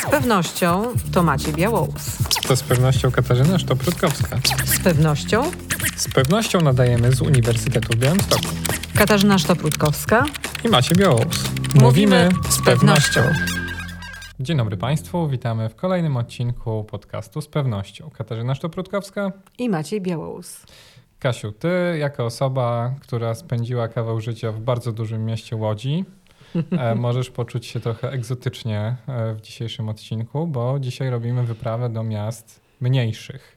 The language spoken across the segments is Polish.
Z pewnością to Maciej Białous. To z pewnością Katarzyna Sztoprutkowska. Z pewnością Z pewnością nadajemy z Uniwersytetu w Białymstoku. Katarzyna Sztoprutkowska. I Macie Białous. Mówimy z pewnością. Dzień dobry Państwu, witamy w kolejnym odcinku podcastu z pewnością. Katarzyna Sztoprutkowska. I Maciej Białous. Kasiu, ty jako osoba, która spędziła kawał życia w bardzo dużym mieście Łodzi, możesz poczuć się trochę egzotycznie e, w dzisiejszym odcinku, bo dzisiaj robimy wyprawę do miast mniejszych.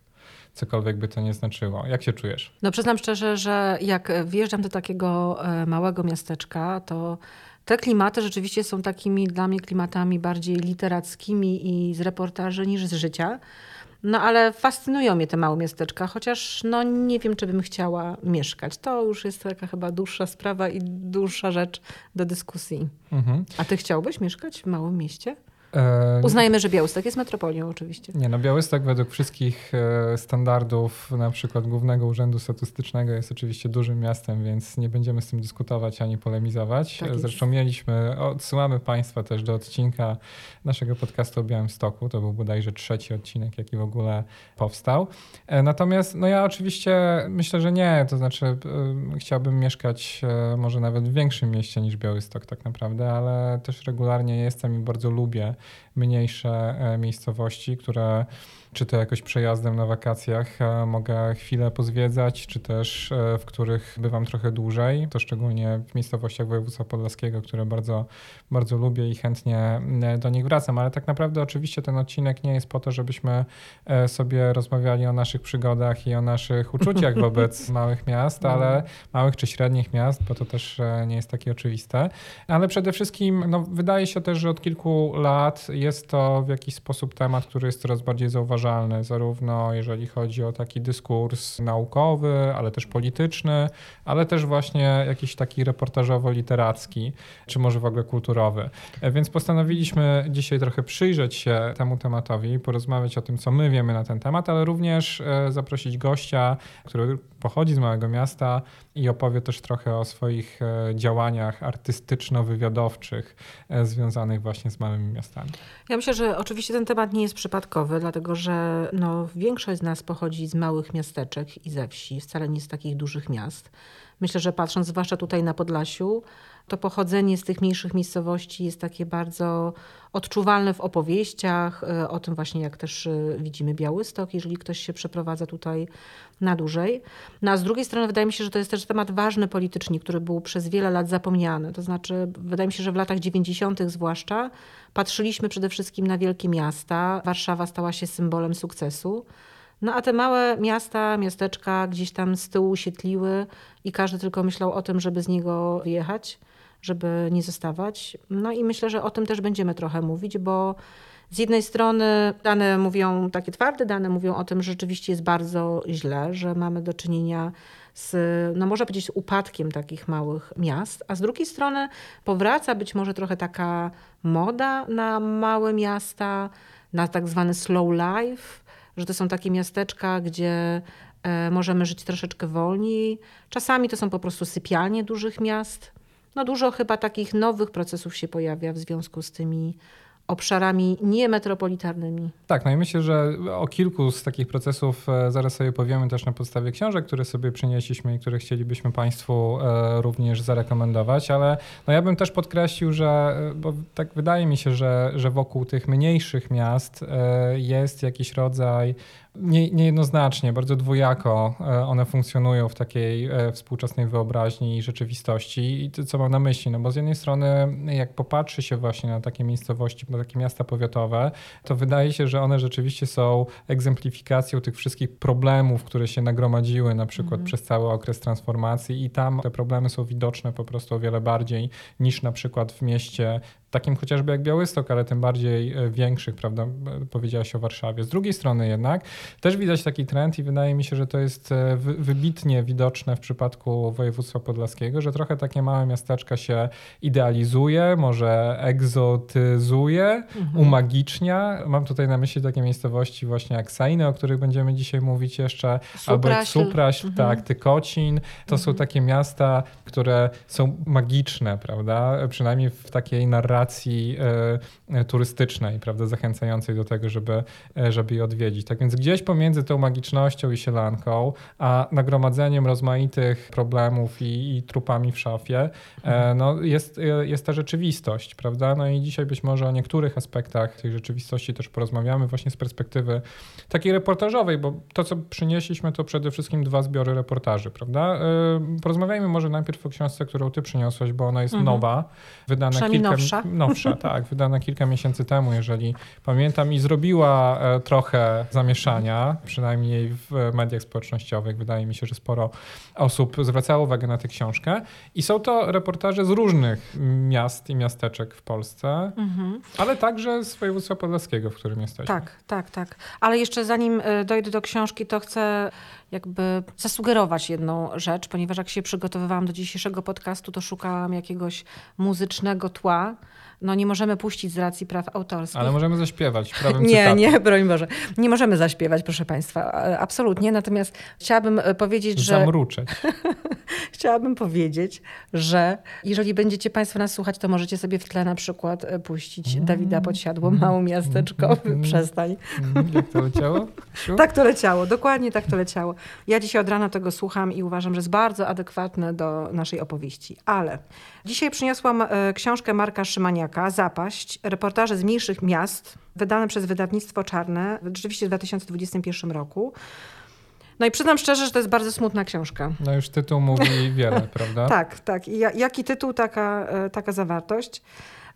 Cokolwiek by to nie znaczyło. Jak się czujesz? No przyznam szczerze, że jak wjeżdżam do takiego e, małego miasteczka, to te klimaty rzeczywiście są takimi dla mnie klimatami bardziej literackimi i z reportaży niż z życia. No ale fascynują mnie te małe miasteczka, chociaż no nie wiem, czy bym chciała mieszkać. To już jest taka chyba dłuższa sprawa i dłuższa rzecz do dyskusji. Mhm. A ty chciałbyś mieszkać w małym mieście? E, Uznajemy, że Białystok jest metropolią oczywiście. Nie, no Białystok według wszystkich e, standardów, na przykład Głównego Urzędu Statystycznego jest oczywiście dużym miastem, więc nie będziemy z tym dyskutować ani polemizować. Tak. Zresztą mieliśmy, odsyłamy Państwa też do odcinka naszego podcastu o Białymstoku. To był bodajże trzeci odcinek, jaki w ogóle powstał. E, Natomiast no ja oczywiście myślę, że nie. To znaczy chciałbym mieszkać może nawet w większym mieście niż Białystok tak naprawdę, ale też regularnie jestem i bardzo lubię mniejsze e, miejscowości, które czy to jakoś przejazdem na wakacjach e, mogę chwilę pozwiedzać, czy też e, w których bywam trochę dłużej. To szczególnie w miejscowościach województwa podlaskiego, które bardzo, bardzo lubię i chętnie e, do nich wracam. Ale tak naprawdę oczywiście ten odcinek nie jest po to, żebyśmy sobie rozmawiali o naszych przygodach i o naszych uczuciach wobec małych miast, ale małych czy średnich miast, bo to też nie jest takie oczywiste. Ale przede wszystkim no, wydaje się też, że od kilku lat jest to w jakiś sposób temat, który jest coraz bardziej zarówno jeżeli chodzi o taki dyskurs naukowy, ale też polityczny, ale też właśnie jakiś taki reportażowo-literacki, czy może w ogóle kulturowy. E, Więc postanowiliśmy dzisiaj trochę przyjrzeć się temu tematowi, porozmawiać o tym, co my wiemy na ten temat, ale również e, zaprosić gościa, który pochodzi z małego miasta i opowie też trochę o swoich e, działaniach artystyczno-wywiadowczych e, związanych właśnie z małymi miastami. Ja myślę, że oczywiście ten temat nie jest przypadkowy, dlatego że no, większość z nas pochodzi z małych miasteczek i ze wsi, wcale nie z takich dużych miast. Myślę, że patrząc zwłaszcza tutaj na Podlasiu, to pochodzenie z tych mniejszych miejscowości jest takie bardzo odczuwalne w opowieściach, e, o tym właśnie jak też e, widzimy Białystok, jeżeli ktoś się przeprowadza tutaj na dłużej. No a z drugiej strony wydaje mi się, że to jest też temat ważny politycznie, który był przez wiele lat zapomniany. To znaczy wydaje mi się, że w latach 90. zwłaszcza patrzyliśmy przede wszystkim na wielkie miasta. Warszawa stała się symbolem sukcesu. No a te małe miasta, miasteczka gdzieś tam z tyłu sietliły i każdy tylko myślał o tym, żeby z niego wyjechać, żeby nie zostawać. No i myślę, że o tym też będziemy trochę mówić, bo z jednej strony dane mówią, takie twarde dane mówią o tym, że rzeczywiście jest bardzo źle, że mamy do czynienia z, no można powiedzieć, z upadkiem takich małych miast, a z drugiej strony powraca być może trochę taka moda na małe miasta, na tak zwany slow life, że to są takie miasteczka, gdzie e, możemy żyć troszeczkę wolniej. Czasami to są po prostu sypialnie dużych miast. No dużo chyba takich nowych procesów się pojawia w związku z tymi obszarami niemetropolitarnymi. Tak, no i myślę, że o kilku z takich procesów e, zaraz sobie powiemy też na podstawie książek, które sobie przynieśliśmy i które chcielibyśmy Państwu e, również zarekomendować, ale no ja bym też podkreślił, że, e, bo tak wydaje mi się, że, że wokół tych mniejszych miast jest jakiś rodzaj nie, niejednoznacznie, bardzo dwojako e, one funkcjonują w takiej e, współczesnej wyobraźni i rzeczywistości. I to, co mam na myśli? No bo z jednej strony, jak popatrzy się właśnie na takie miejscowości, na takie miasta powiatowe, to wydaje się, że one rzeczywiście są egzemplifikacją tych wszystkich problemów, które się nagromadziły na przykład Mhm. przez cały okres transformacji i tam te problemy są widoczne po prostu o wiele bardziej niż na przykład w mieście takim chociażby jak Białystok, ale tym bardziej e, większych, prawda, powiedziałaś o Warszawie. Z drugiej strony jednak też widać taki trend i wydaje mi się, że to jest e, wy- wybitnie widoczne w przypadku województwa podlaskiego, że trochę takie małe miasteczka się idealizuje, może egzotyzuje, umagicznia. Mam tutaj na myśli takie miejscowości właśnie jak Sainy, o których będziemy dzisiaj mówić jeszcze, albo jak Supraśl. Supraśl, Mhm. tak, Tykocin. To są takie miasta, które są magiczne, prawda? Przynajmniej w takiej narracji e, turystycznej, prawda? Zachęcającej do tego, żeby, e, żeby je odwiedzić. Tak więc gdzieś pomiędzy tą magicznością i sielanką, a nagromadzeniem rozmaitych problemów i, i trupami w szafie, e, no jest, jest ta rzeczywistość, prawda? No i dzisiaj być może o niektórych aspektach tej rzeczywistości też porozmawiamy właśnie z perspektywy takiej reportażowej, bo to, co przynieśliśmy, to przede wszystkim dwa zbiory reportaży, prawda? Porozmawiajmy może najpierw o książce, którą ty przyniosłeś, bo ona jest mhm. nowa, wydana kilka... nowsza. Nowsza, tak, wydana kilka miesięcy temu, jeżeli pamiętam i zrobiła e, trochę zamieszania, przynajmniej w mediach społecznościowych. Wydaje mi się, że sporo osób zwracało uwagę na tę książkę i są to reportaże z różnych miast i miasteczek w Polsce, mhm. ale także z województwa podlaskiego, w którym jesteśmy. Tak, tak, tak. Ale jeszcze zanim e, dojdę do książki, to chcę jakby zasugerować jedną rzecz, ponieważ jak się przygotowywałam do dzisiejszego podcastu, to szukałam jakiegoś muzycznego tła no nie możemy puścić z racji praw autorskich. Ale możemy zaśpiewać Nie, nie, broń Boże. Nie możemy zaśpiewać, proszę Państwa. Absolutnie. Natomiast chciałabym e, powiedzieć, że... Zamruczeć. chciałabym powiedzieć, że jeżeli będziecie Państwo nas słuchać, to możecie sobie w tle na przykład e, puścić mm. Dawida Podsiadło, mm. mało miasteczkowy, mm. przestań. Jak to leciało? tak to leciało, dokładnie tak to leciało. Ja dzisiaj od rana tego słucham i uważam, że jest bardzo adekwatne do naszej opowieści. Ale dzisiaj przyniosłam e, książkę Marka Szymaniaka, Zapaść, reportaże z mniejszych miast, wydane przez wydawnictwo Czarne, rzeczywiście w 2021 roku. No i przyznam szczerze, że to jest bardzo smutna książka. No już tytuł mówi wiele, prawda? tak, tak. I jaki tytuł, taka, e, taka zawartość.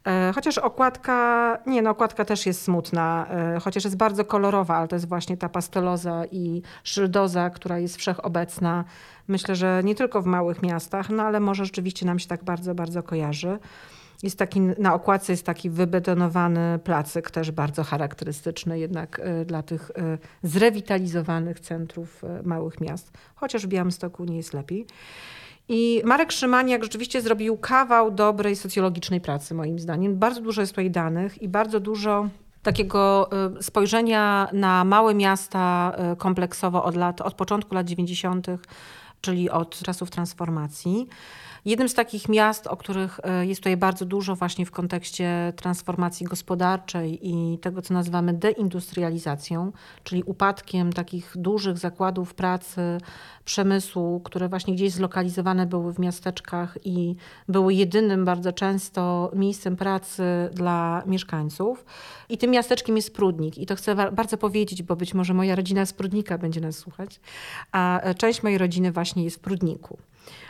E, chociaż okładka, nie no, okładka też jest smutna, e, chociaż jest bardzo kolorowa, ale to jest właśnie ta pasteloza i szyldoza, która jest wszechobecna. Myślę, że nie tylko w małych miastach, no ale może rzeczywiście nam się tak bardzo, bardzo kojarzy. Jest taki, na okładce jest taki wybetonowany placyk, też bardzo charakterystyczny jednak e, dla tych e, zrewitalizowanych centrów e, małych miast, chociaż w Białymstoku nie jest lepiej. I Marek Szymaniak rzeczywiście zrobił kawał dobrej socjologicznej pracy, moim zdaniem. Bardzo dużo jest tutaj danych i bardzo dużo takiego spojrzenia na małe miasta kompleksowo od lat, od początku lat 90., czyli od czasów transformacji. Jednym z takich miast, o których e, jest tutaj bardzo dużo właśnie w kontekście transformacji gospodarczej i tego, co nazywamy deindustrializacją, czyli upadkiem takich dużych zakładów pracy, przemysłu, które właśnie gdzieś zlokalizowane były w miasteczkach i były jedynym bardzo często miejscem pracy dla mieszkańców. I tym miasteczkiem jest Prudnik. I to chcę bardzo powiedzieć, bo być może moja rodzina z Prudnika będzie nas słuchać, a e, część mojej rodziny właśnie jest w Prudniku.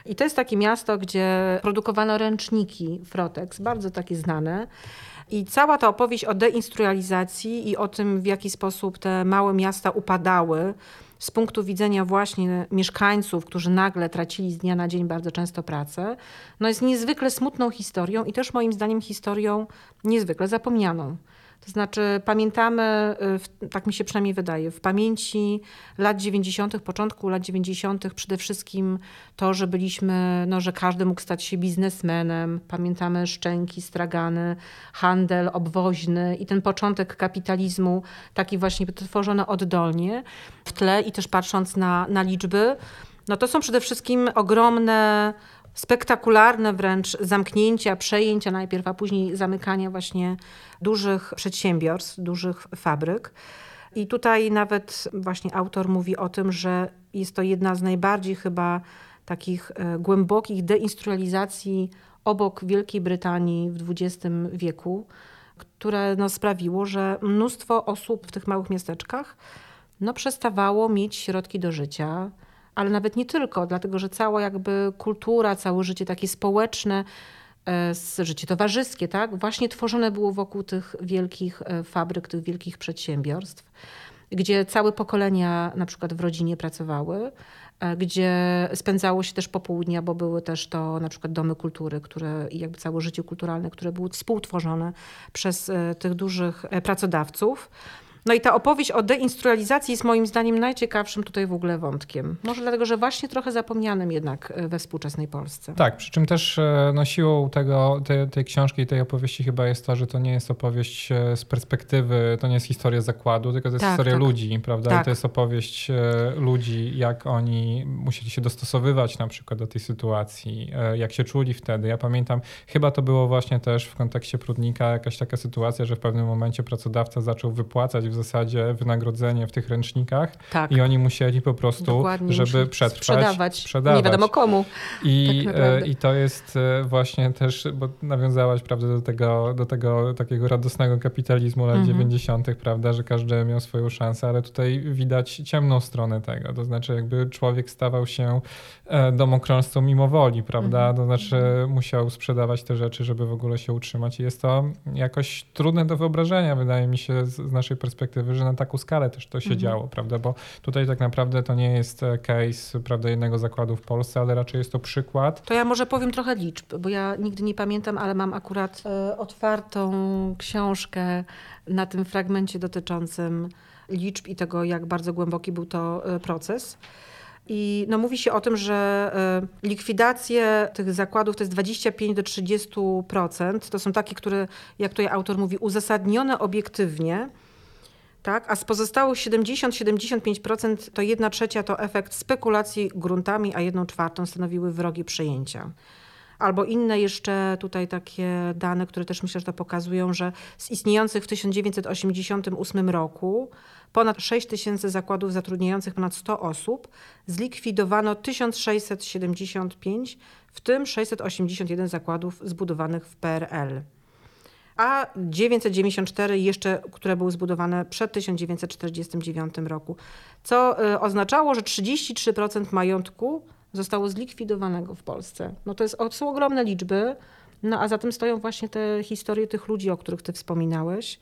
I to jest takie miasto, gdzie produkowano ręczniki Frotex, bardzo takie znane. I cała ta opowieść o deindustrializacji i o tym, w jaki sposób te małe miasta upadały z punktu widzenia właśnie mieszkańców, którzy nagle tracili z dnia na dzień bardzo często pracę, no jest niezwykle smutną historią i też moim zdaniem historią niezwykle zapomnianą. To znaczy pamiętamy, y, tak mi się przynajmniej wydaje, w pamięci lat 90., początku lat 90. przede wszystkim to, że byliśmy, no, że każdy mógł stać się biznesmenem. Pamiętamy szczęki, stragany, handel obwoźny i ten początek kapitalizmu, taki właśnie tworzony oddolnie w tle i też patrząc na, na liczby, no to są przede wszystkim ogromne spektakularne wręcz zamknięcia, przejęcia najpierw, a później zamykania właśnie dużych przedsiębiorstw, dużych fabryk. I tutaj nawet właśnie autor mówi o tym, że jest to jedna z najbardziej chyba takich e, głębokich deindustrializacji obok Wielkiej Brytanii w XX wieku, które no, sprawiło, że mnóstwo osób w tych małych miasteczkach no, przestawało mieć środki do życia, ale nawet nie tylko, dlatego że cała jakby kultura, całe życie takie społeczne, e, życie towarzyskie, tak, właśnie tworzone było wokół tych wielkich e, fabryk, tych wielkich przedsiębiorstw, gdzie całe pokolenia na przykład w rodzinie pracowały, e, gdzie spędzało się też popołudnia, bo były też to na przykład domy kultury, które i jakby całe życie kulturalne, które były współtworzone przez tych dużych pracodawców. No i ta opowieść o deindustrializacji jest moim zdaniem najciekawszym tutaj w ogóle wątkiem. Może dlatego, że właśnie trochę zapomnianym jednak e, we współczesnej Polsce. Tak, przy czym też e, no, siłą tego, tej, tej książki i tej opowieści chyba jest to, że to nie jest opowieść z perspektywy, to nie jest historia zakładu, tylko to jest tak, historia tak. ludzi, prawda? Tak. I to jest opowieść ludzi, jak oni musieli się dostosowywać na przykład do tej sytuacji, jak się czuli wtedy. Ja pamiętam, chyba to było właśnie też w kontekście Prudnika jakaś taka sytuacja, że w pewnym momencie pracodawca zaczął wypłacać w zasadzie wynagrodzenie w tych ręcznikach tak. i oni musieli po prostu, Dokładnie, żeby przetrwać, sprzedawać. sprzedawać. Nie wiadomo komu. I, tak e, I to jest e, właśnie też, bo nawiązałaś prawda, do tego, do tego takiego radosnego kapitalizmu lat mhm. 90., prawda, że każdy miał swoją szansę, ale tutaj widać ciemną stronę tego. To znaczy, jakby człowiek stawał się e, domokrążcą mimo woli, prawda? Mhm. To znaczy, musiał sprzedawać te rzeczy, żeby w ogóle się utrzymać. I jest to jakoś trudne do wyobrażenia, wydaje mi się, z, z naszej perspektywy, że na taką skalę też to się mhm. działo, prawda? Bo tutaj tak naprawdę to nie jest e, case prawda, jednego zakładu w Polsce, ale raczej jest to przykład. To ja może powiem trochę liczb, bo ja nigdy nie pamiętam, ale mam akurat e, otwartą książkę na tym fragmencie dotyczącym liczb i tego, jak bardzo głęboki był to e, proces. I no, mówi się o tym, że y, likwidacje tych zakładów to jest 25 do 30%. To są takie, które, jak tutaj autor mówi, uzasadnione obiektywnie. Tak? A z pozostałych 70-75% to 1 trzecia to efekt spekulacji gruntami, a 1 czwartą stanowiły wrogie przejęcia. Albo inne jeszcze tutaj takie dane, które też myślę, że to pokazują, że z istniejących w 1988 roku ponad 6 tysięcy zakładów zatrudniających ponad 100 osób, zlikwidowano 1675, w tym 681 zakładów zbudowanych w PRL. A 994 jeszcze, które były zbudowane przed 1949 roku, co y, oznaczało, że 33% majątku zostało zlikwidowanego w Polsce. No to, jest, to są ogromne liczby, no a za tym stoją właśnie te historie tych ludzi, o których ty wspominałeś.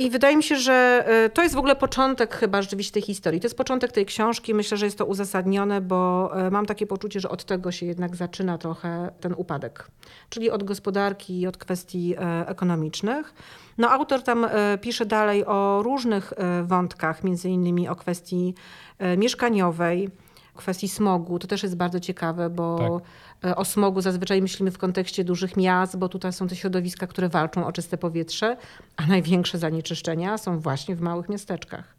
I wydaje mi się, że e, to jest w ogóle początek chyba rzeczywiście tej historii. To jest początek tej książki. Myślę, że jest to uzasadnione, bo e, mam takie poczucie, że od tego się jednak zaczyna trochę ten upadek. Czyli od gospodarki i od kwestii e, ekonomicznych. No autor tam pisze dalej o różnych wątkach, między innymi o kwestii mieszkaniowej, kwestii smogu. To też jest bardzo ciekawe, bo tak. E, o smogu zazwyczaj myślimy w kontekście dużych miast, bo tutaj są te środowiska, które walczą o czyste powietrze, a największe zanieczyszczenia są właśnie w małych miasteczkach.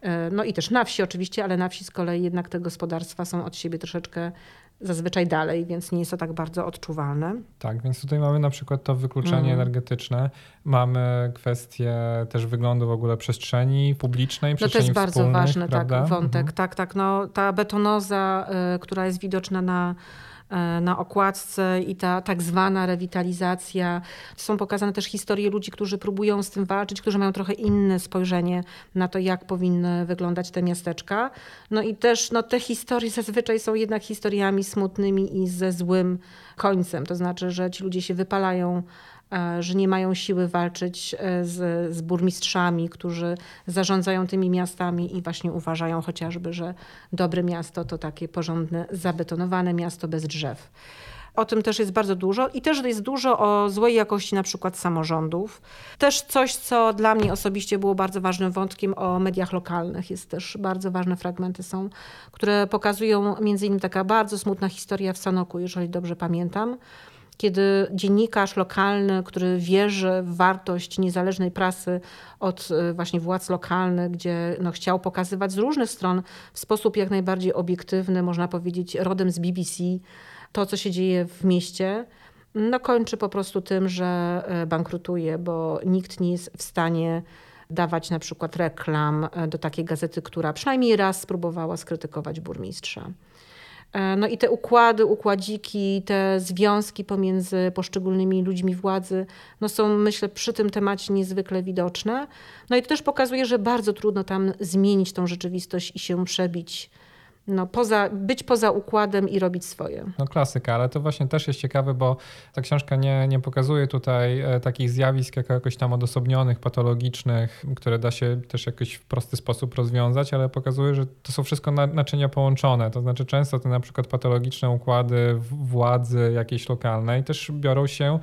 E, no i też na wsi oczywiście, ale na wsi z kolei jednak te gospodarstwa są od siebie troszeczkę zazwyczaj dalej, więc nie jest to tak bardzo odczuwalne. Tak, więc tutaj mamy na przykład to wykluczenie mm. energetyczne, mamy kwestię też wyglądu w ogóle przestrzeni publicznej, przestrzeni No to jest bardzo ważny tak, wątek. Mhm. Tak, tak. No, ta betonoza, y, która jest widoczna na na okładce i ta tak zwana rewitalizacja. Są pokazane też historie ludzi, którzy próbują z tym walczyć, którzy mają trochę inne spojrzenie na to, jak powinny wyglądać te miasteczka. No i też no, te historie zazwyczaj są jednak historiami smutnymi i ze złym końcem. To znaczy, że ci ludzie się wypalają E, że nie mają siły walczyć e, z, z burmistrzami, którzy zarządzają tymi miastami i właśnie uważają chociażby, że dobre miasto to takie porządne, zabetonowane miasto bez drzew. O tym też jest bardzo dużo i też jest dużo o złej jakości na przykład samorządów. Też coś, co dla mnie osobiście było bardzo ważnym wątkiem o mediach lokalnych. Jest też bardzo ważne fragmenty są, które pokazują między innymi taka bardzo smutna historia w Sanoku, jeżeli dobrze pamiętam kiedy dziennikarz lokalny, który wierzy w wartość niezależnej prasy od e, właśnie władz lokalnych, gdzie no, chciał pokazywać z różnych stron w sposób jak najbardziej obiektywny, można powiedzieć, rodem z BBC, to, co się dzieje w mieście, no kończy po prostu tym, że e, bankrutuje, bo nikt nie jest w stanie dawać na przykład reklam e, do takiej gazety, która przynajmniej raz spróbowała skrytykować burmistrza. E, no i te układy, układziki, te związki pomiędzy poszczególnymi ludźmi władzy no są, myślę, przy tym temacie niezwykle widoczne. No i to też pokazuje, że bardzo trudno tam zmienić tą rzeczywistość i się przebić no, poza, być poza układem i robić swoje. No klasyka, ale to właśnie też jest ciekawe, bo ta książka nie, nie pokazuje tutaj e, takich zjawisk jako jakoś tam odosobnionych, patologicznych, które da się też jakoś w prosty sposób rozwiązać, ale pokazuje, że to są wszystko naczynia połączone. To znaczy często te na przykład patologiczne układy władzy jakiejś lokalnej też biorą się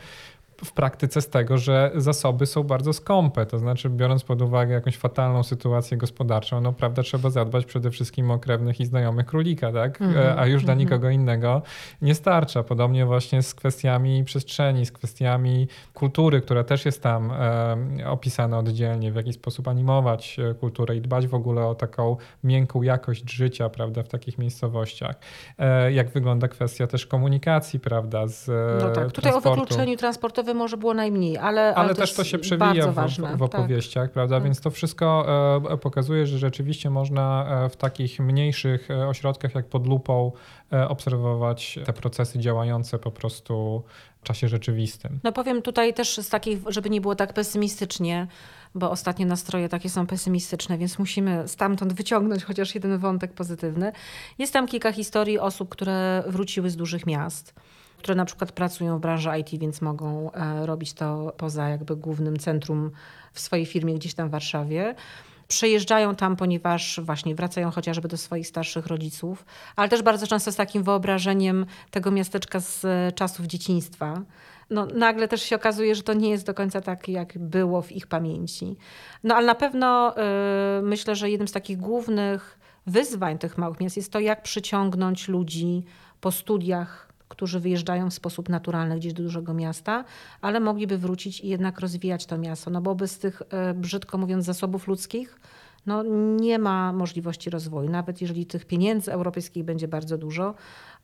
w praktyce z tego, że zasoby są bardzo skąpe. To znaczy, biorąc pod uwagę jakąś fatalną sytuację gospodarczą, no prawda, trzeba zadbać przede wszystkim o krewnych i znajomych królika, tak? Mm -hmm. A już dla mm -hmm. nikogo innego nie starcza. Podobnie właśnie z kwestiami przestrzeni, z kwestiami kultury, która też jest tam e, opisana oddzielnie, w jaki sposób animować e, kulturę i dbać w ogóle o taką miękką jakość życia, prawda, w takich miejscowościach. E, jak wygląda kwestia też komunikacji, prawda, z No tak, tutaj o wykluczeniu transportowym może było najmniej, ale Ale, ale to też to się przewija w, w, w, opowieściach, tak. prawda, tak. więc to wszystko e, pokazuje, że rzeczywiście można e, w takich mniejszych e, ośrodkach jak pod lupą obserwować te procesy działające po prostu w czasie rzeczywistym. No powiem tutaj też z takich, żeby nie było tak pesymistycznie, bo ostatnie nastroje takie są pesymistyczne, więc musimy stamtąd wyciągnąć chociaż jeden wątek pozytywny. Jest tam kilka historii osób, które wróciły z dużych miast które na przykład pracują w branży IT, więc mogą e, robić to poza jakby głównym centrum w swojej firmie gdzieś tam w Warszawie. Przejeżdżają tam, ponieważ właśnie wracają chociażby do swoich starszych rodziców, ale też bardzo często z takim wyobrażeniem tego miasteczka z czasów dzieciństwa. No, nagle też się okazuje, że to nie jest do końca tak, jak było w ich pamięci. No ale na pewno yy, myślę, że jednym z takich głównych wyzwań tych małych miast jest to, jak przyciągnąć ludzi po studiach którzy wyjeżdżają w sposób naturalny gdzieś do dużego miasta, ale mogliby wrócić i jednak rozwijać to miasto, no bo bez tych, e, brzydko mówiąc, zasobów ludzkich, no nie ma możliwości rozwoju. Nawet jeżeli tych pieniędzy europejskich będzie bardzo dużo,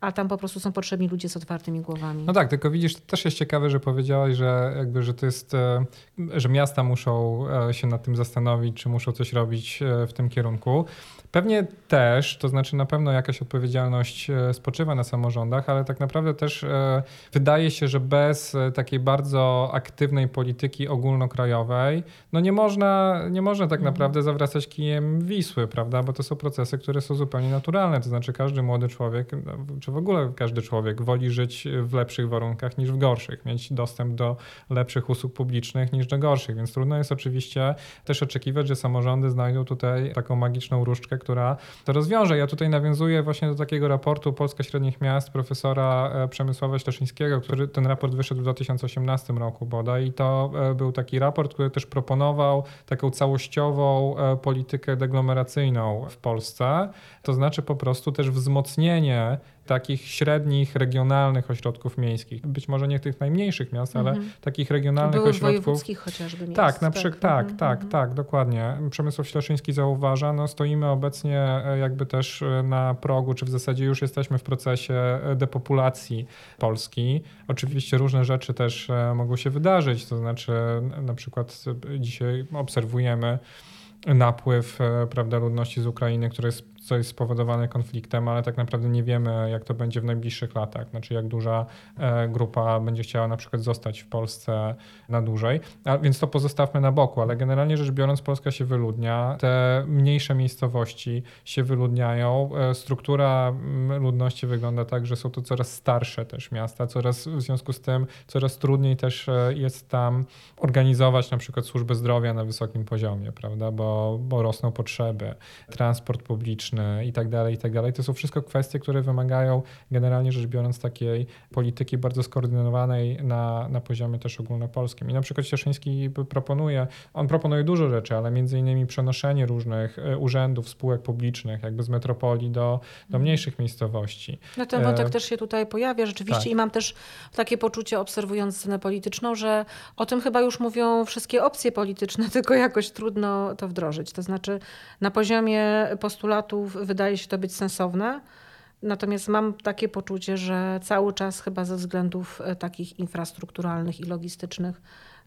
a tam po prostu są potrzebni ludzie z otwartymi głowami. No tak, tylko widzisz, to też jest ciekawe, że powiedziałaś, że jakby, że to jest, e, że miasta muszą e, się nad tym zastanowić, czy muszą coś robić w tym kierunku. Pewnie też, to znaczy na pewno jakaś odpowiedzialność e, spoczywa na samorządach, ale tak naprawdę też e, wydaje się, że bez e, takiej bardzo aktywnej polityki ogólnokrajowej, no nie można, nie można tak mhm. naprawdę zawracać kijem Wisły, prawda? Bo to są procesy, które są zupełnie naturalne. To znaczy każdy młody człowiek, no, czy w ogóle każdy człowiek woli żyć w lepszych warunkach niż w gorszych, mieć dostęp do lepszych usług publicznych niż do gorszych, więc trudno jest oczywiście też oczekiwać, że samorządy znajdą tutaj taką magiczną różdżkę, która to rozwiąże. Ja tutaj nawiązuję właśnie do takiego raportu Polska Średnich Miast profesora e, Przemysława Śleszyńskiego, który ten raport wyszedł w 2018 roku bodaj i to e, był taki raport, który też proponował taką całościową e, politykę deglomeracyjną w Polsce, to znaczy po prostu też wzmocnienie takich średnich, regionalnych ośrodków miejskich. Być może nie tych najmniejszych miast, ale mm -hmm. takich regionalnych Były ośrodków. wojewódzkich chociażby miast. Tak, na przykład, tak, mm -hmm. tak, tak, dokładnie. Przemysław Śleszyński zauważa, no stoimy obecnie e, jakby też e, na progu, czy w zasadzie już jesteśmy w procesie e, depopulacji Polski. Oczywiście różne rzeczy też mogą się wydarzyć, to znaczy na przykład dzisiaj obserwujemy napływ prawda, ludności z Ukrainy, który jest co jest spowodowane konfliktem, ale tak naprawdę nie wiemy, jak to będzie w najbliższych latach. Znaczy, jak duża e, grupa będzie chciała na przykład zostać w Polsce na dłużej. A, więc to pozostawmy na boku, ale generalnie rzecz biorąc, Polska się wyludnia, te mniejsze miejscowości się wyludniają. E, struktura ludności wygląda tak, że są to coraz starsze też miasta, coraz w związku z tym coraz trudniej też e, jest tam organizować na przykład służbę zdrowia na wysokim poziomie, prawda, bo, bo rosną potrzeby, transport publiczny, i tak dalej, i tak dalej. To są wszystko kwestie, które wymagają generalnie rzecz biorąc takiej polityki bardzo skoordynowanej na, na poziomie też ogólnopolskim. I na przykład Cieszyński proponuje, on proponuje dużo rzeczy, ale między innymi przenoszenie różnych e, urzędów, spółek publicznych jakby z metropolii do, do mhm. mniejszych miejscowości. No ten wątek e... też się tutaj pojawia rzeczywiście tak. i mam też takie poczucie obserwując scenę polityczną, że o tym chyba już mówią wszystkie opcje polityczne, tylko jakoś trudno to wdrożyć. To znaczy na poziomie postulatu wydaje się to być sensowne. Natomiast mam takie poczucie, że cały czas chyba ze względów e, takich infrastrukturalnych i logistycznych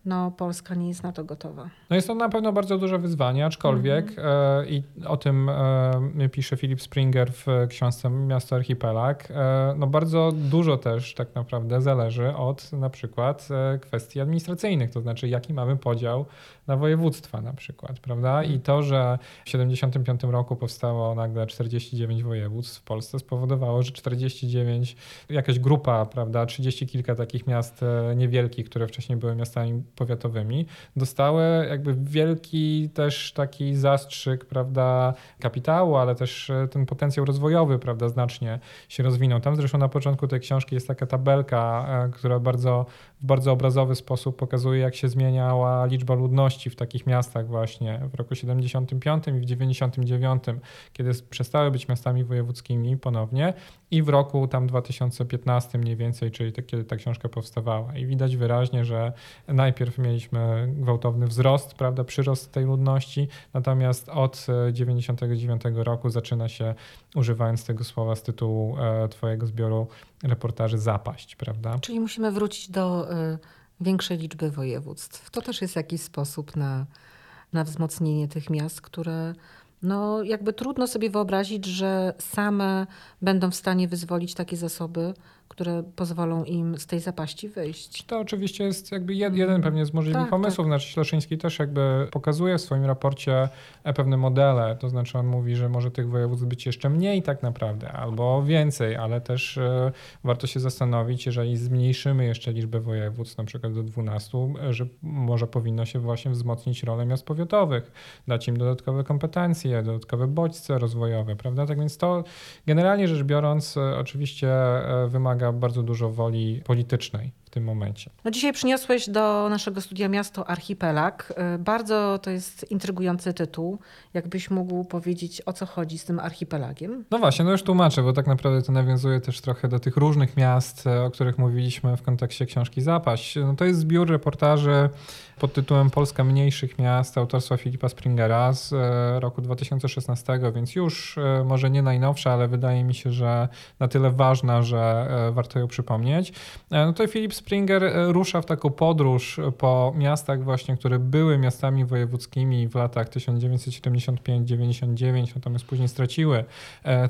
no, Polska nie jest na to gotowa. No jest to na pewno bardzo duże wyzwanie, aczkolwiek mm -hmm. e, i o tym e, pisze Philip Springer w książce Miasto Archipelag, e, no bardzo dużo też tak naprawdę zależy od na przykład e, kwestii administracyjnych, to znaczy jaki mamy podział na województwa na przykład, prawda? I to, że w 75 roku powstało nagle 49 województw w Polsce spowodowało, że 49, jakaś grupa, prawda, 30 kilka takich miast e, niewielkich, które wcześniej były miastami powiatowymi, dostały jakby wielki też taki zastrzyk, prawda, kapitału, ale też e, ten potencjał rozwojowy, prawda, znacznie się rozwinął. Tam zresztą na początku tej książki jest taka tabelka, e, która bardzo, w bardzo obrazowy sposób pokazuje, jak się zmieniała liczba ludności w takich miastach właśnie w roku 75 i w 99, kiedy przestały być miastami wojewódzkimi ponownie i w roku tam 2015 mniej więcej, czyli to, kiedy ta książka powstawała. I widać wyraźnie, że najpierw mieliśmy gwałtowny wzrost, prawda, przyrost tej ludności, natomiast od 99 roku zaczyna się, używając tego słowa z tytułu e, twojego zbioru reportaży, zapaść, prawda? Czyli musimy wrócić do y, większej liczby województw. To też jest jakiś sposób na, na wzmocnienie tych miast, które no jakby trudno sobie wyobrazić, że same będą w stanie wyzwolić takie zasoby, które pozwolą im z tej zapaści wyjść. To oczywiście jest jakby jeden pewnie z możliwych tak, pomysłów. Tak. Znaczy Śleszyński też jakby pokazuje w swoim raporcie e, pewne modele, to znaczy on mówi, że może tych województw być jeszcze mniej tak naprawdę, albo więcej, ale też e, warto się zastanowić, jeżeli zmniejszymy jeszcze liczbę województw, na przykład do 12, e, że może powinno się właśnie wzmocnić rolę miast powiatowych, dać im dodatkowe kompetencje, dodatkowe bodźce rozwojowe, prawda? Tak więc to generalnie rzecz biorąc oczywiście wymaga wymaga bardzo dużo woli politycznej tym momencie. No dzisiaj przyniosłeś do naszego studia miasto Archipelag. Y, bardzo to jest intrygujący tytuł. Jakbyś mógł powiedzieć, o co chodzi z tym archipelagiem? No właśnie, no już tłumaczę, bo tak naprawdę to nawiązuje też trochę do tych różnych miast, e, o których mówiliśmy w kontekście książki Zapaść. No to jest zbiór reportaży pod tytułem Polska mniejszych miast autorstwa Filipa Springera z e, roku 2016, więc już e, może nie najnowsza, ale wydaje mi się, że na tyle ważna, że warto ją przypomnieć. No to Filip Springer rusza w taką podróż po miastach właśnie, które były miastami wojewódzkimi w latach 1975-99, natomiast później straciły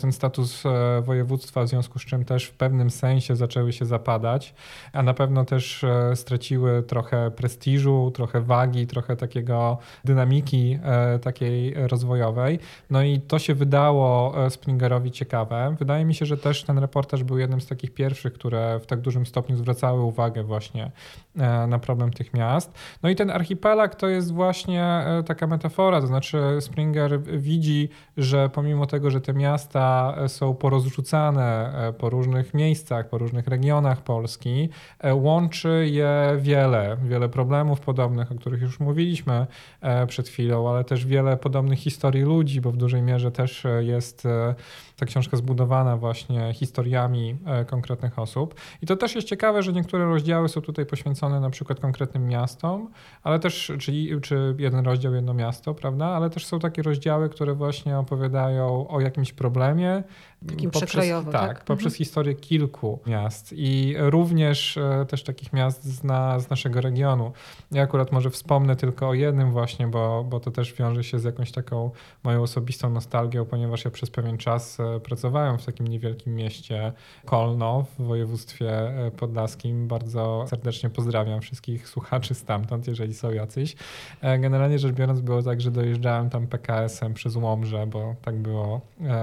ten status województwa, w związku z czym też w pewnym sensie zaczęły się zapadać, a na pewno też straciły trochę prestiżu, trochę wagi, trochę takiego dynamiki e, takiej rozwojowej. No i to się wydało e, Springerowi ciekawe. Wydaje mi się, że też ten reportaż był jednym z takich pierwszych, które w tak dużym stopniu zwracały uwagę właśnie e, na problem tych miast. No i ten archipelag to jest właśnie taka metafora, to znaczy Springer widzi, że pomimo tego, że te miasta są porozrzucane po różnych miejscach, po różnych regionach Polski, łączy je wiele, wiele problemów podobnych o których już mówiliśmy e, przed chwilą, ale też wiele podobnych historii ludzi, bo w dużej mierze też e, jest e, ta książka zbudowana właśnie historiami konkretnych osób. I to też jest ciekawe, że niektóre rozdziały są tutaj poświęcone na przykład konkretnym miastom, ale też, czyli, czy jeden rozdział, jedno miasto, prawda? Ale też są takie rozdziały, które właśnie opowiadają o jakimś problemie, Takim poprzez, tak, tak? poprzez mhm. historię kilku miast i również e, też takich miast z, na, z naszego regionu. Ja akurat może wspomnę tylko o jednym właśnie, bo, bo to też wiąże się z jakąś taką moją osobistą nostalgią, ponieważ ja przez pewien czas e, pracowałem w takim niewielkim mieście Kolno w województwie e, podlaskim. Bardzo serdecznie pozdrawiam wszystkich słuchaczy stamtąd, jeżeli są jacyś. Generalnie rzecz biorąc było tak, że dojeżdżałem tam PKS-em przez Łomże, bo tak było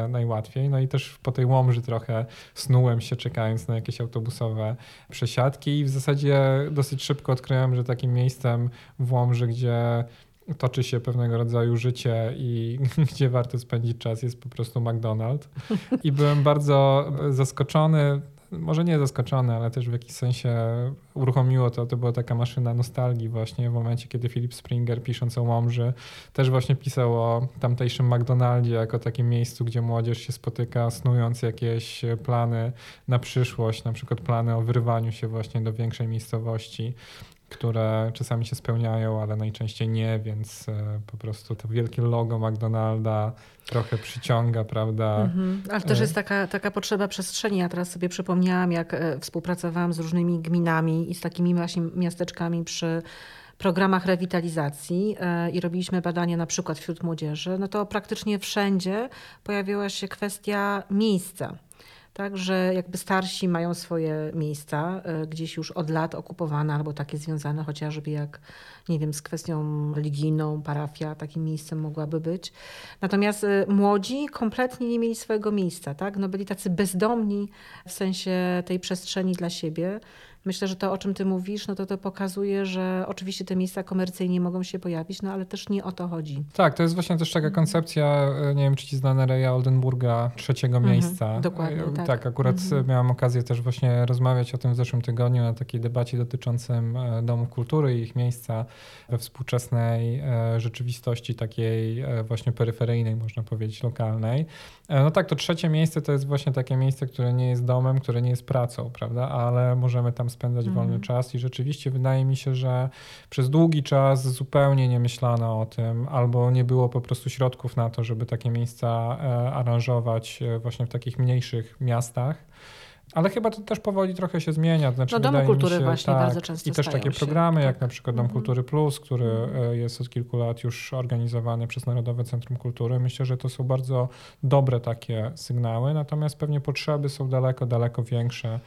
najłatwiej. No i też po tej Łomży trochę snułem się czekając na jakieś autobusowe przesiadki i w zasadzie dosyć szybko odkryłem, że takim miejscem w Łomży, gdzie toczy się pewnego rodzaju życie i gdzie warto spędzić czas jest po prostu McDonald's. I byłem bardzo zaskoczony może nie zaskoczony, ale też w jakiś sensie uruchomiło to. To była taka maszyna nostalgii właśnie w momencie, kiedy Philip Springer pisząc o Łomży też właśnie pisał o tamtejszym McDonaldzie jako takim miejscu, gdzie młodzież się spotyka, snując jakieś plany na przyszłość, na przykład plany o wyrwaniu się właśnie do większej miejscowości które czasami się spełniają, ale najczęściej nie, więc e, po prostu to wielkie logo McDonalda trochę przyciąga, prawda? Mhm. Ale też e. jest taka, taka potrzeba przestrzeni. Ja teraz sobie przypomniałam, jak e, współpracowałam z różnymi gminami i z takimi właśnie miasteczkami przy programach rewitalizacji i robiliśmy badania na przykład wśród młodzieży, no to praktycznie wszędzie pojawiła się kwestia miejsca tak, że jakby starsi mają swoje miejsca e, gdzieś już od lat okupowane albo takie związane chociażby jak, nie wiem, z kwestią religijną, parafia takim miejscem mogłaby być. Natomiast e, młodzi kompletnie nie mieli swojego miejsca, tak, no byli tacy bezdomni w sensie tej przestrzeni dla siebie. Myślę, że to, o czym ty mówisz, no to to pokazuje, że oczywiście te miejsca komercyjnie mogą się pojawić, no ale też nie o to chodzi. Tak, to jest właśnie też taka koncepcja, e, nie wiem, czy ci znane Reja Oldenburga, trzeciego mhm, miejsca. Dokładnie, tak. Tak, akurat mhm. miałam okazję też właśnie rozmawiać o tym w zeszłym tygodniu na takiej debacie dotyczącym domów kultury i ich miejsca we współczesnej rzeczywistości takiej właśnie peryferyjnej, można powiedzieć, lokalnej. No tak, to trzecie miejsce to jest właśnie takie miejsce, które nie jest domem, które nie jest pracą, prawda? Ale możemy tam spędzać mhm. wolny czas i rzeczywiście wydaje mi się, że przez długi czas zupełnie nie myślano o tym, albo nie było po prostu środków na to, żeby takie miejsca e, aranżować e, właśnie w takich mniejszych miastach. Ale chyba to też powoli trochę się zmienia. Znaczy, no Domy Kultury się, właśnie tak, bardzo często I też takie się, programy tak. jak na przykład Dom mhm. Kultury Plus, który mhm. jest od kilku lat już organizowany przez Narodowe Centrum Kultury. Myślę, że to są bardzo dobre takie sygnały, natomiast pewnie potrzeby są daleko, daleko większe e,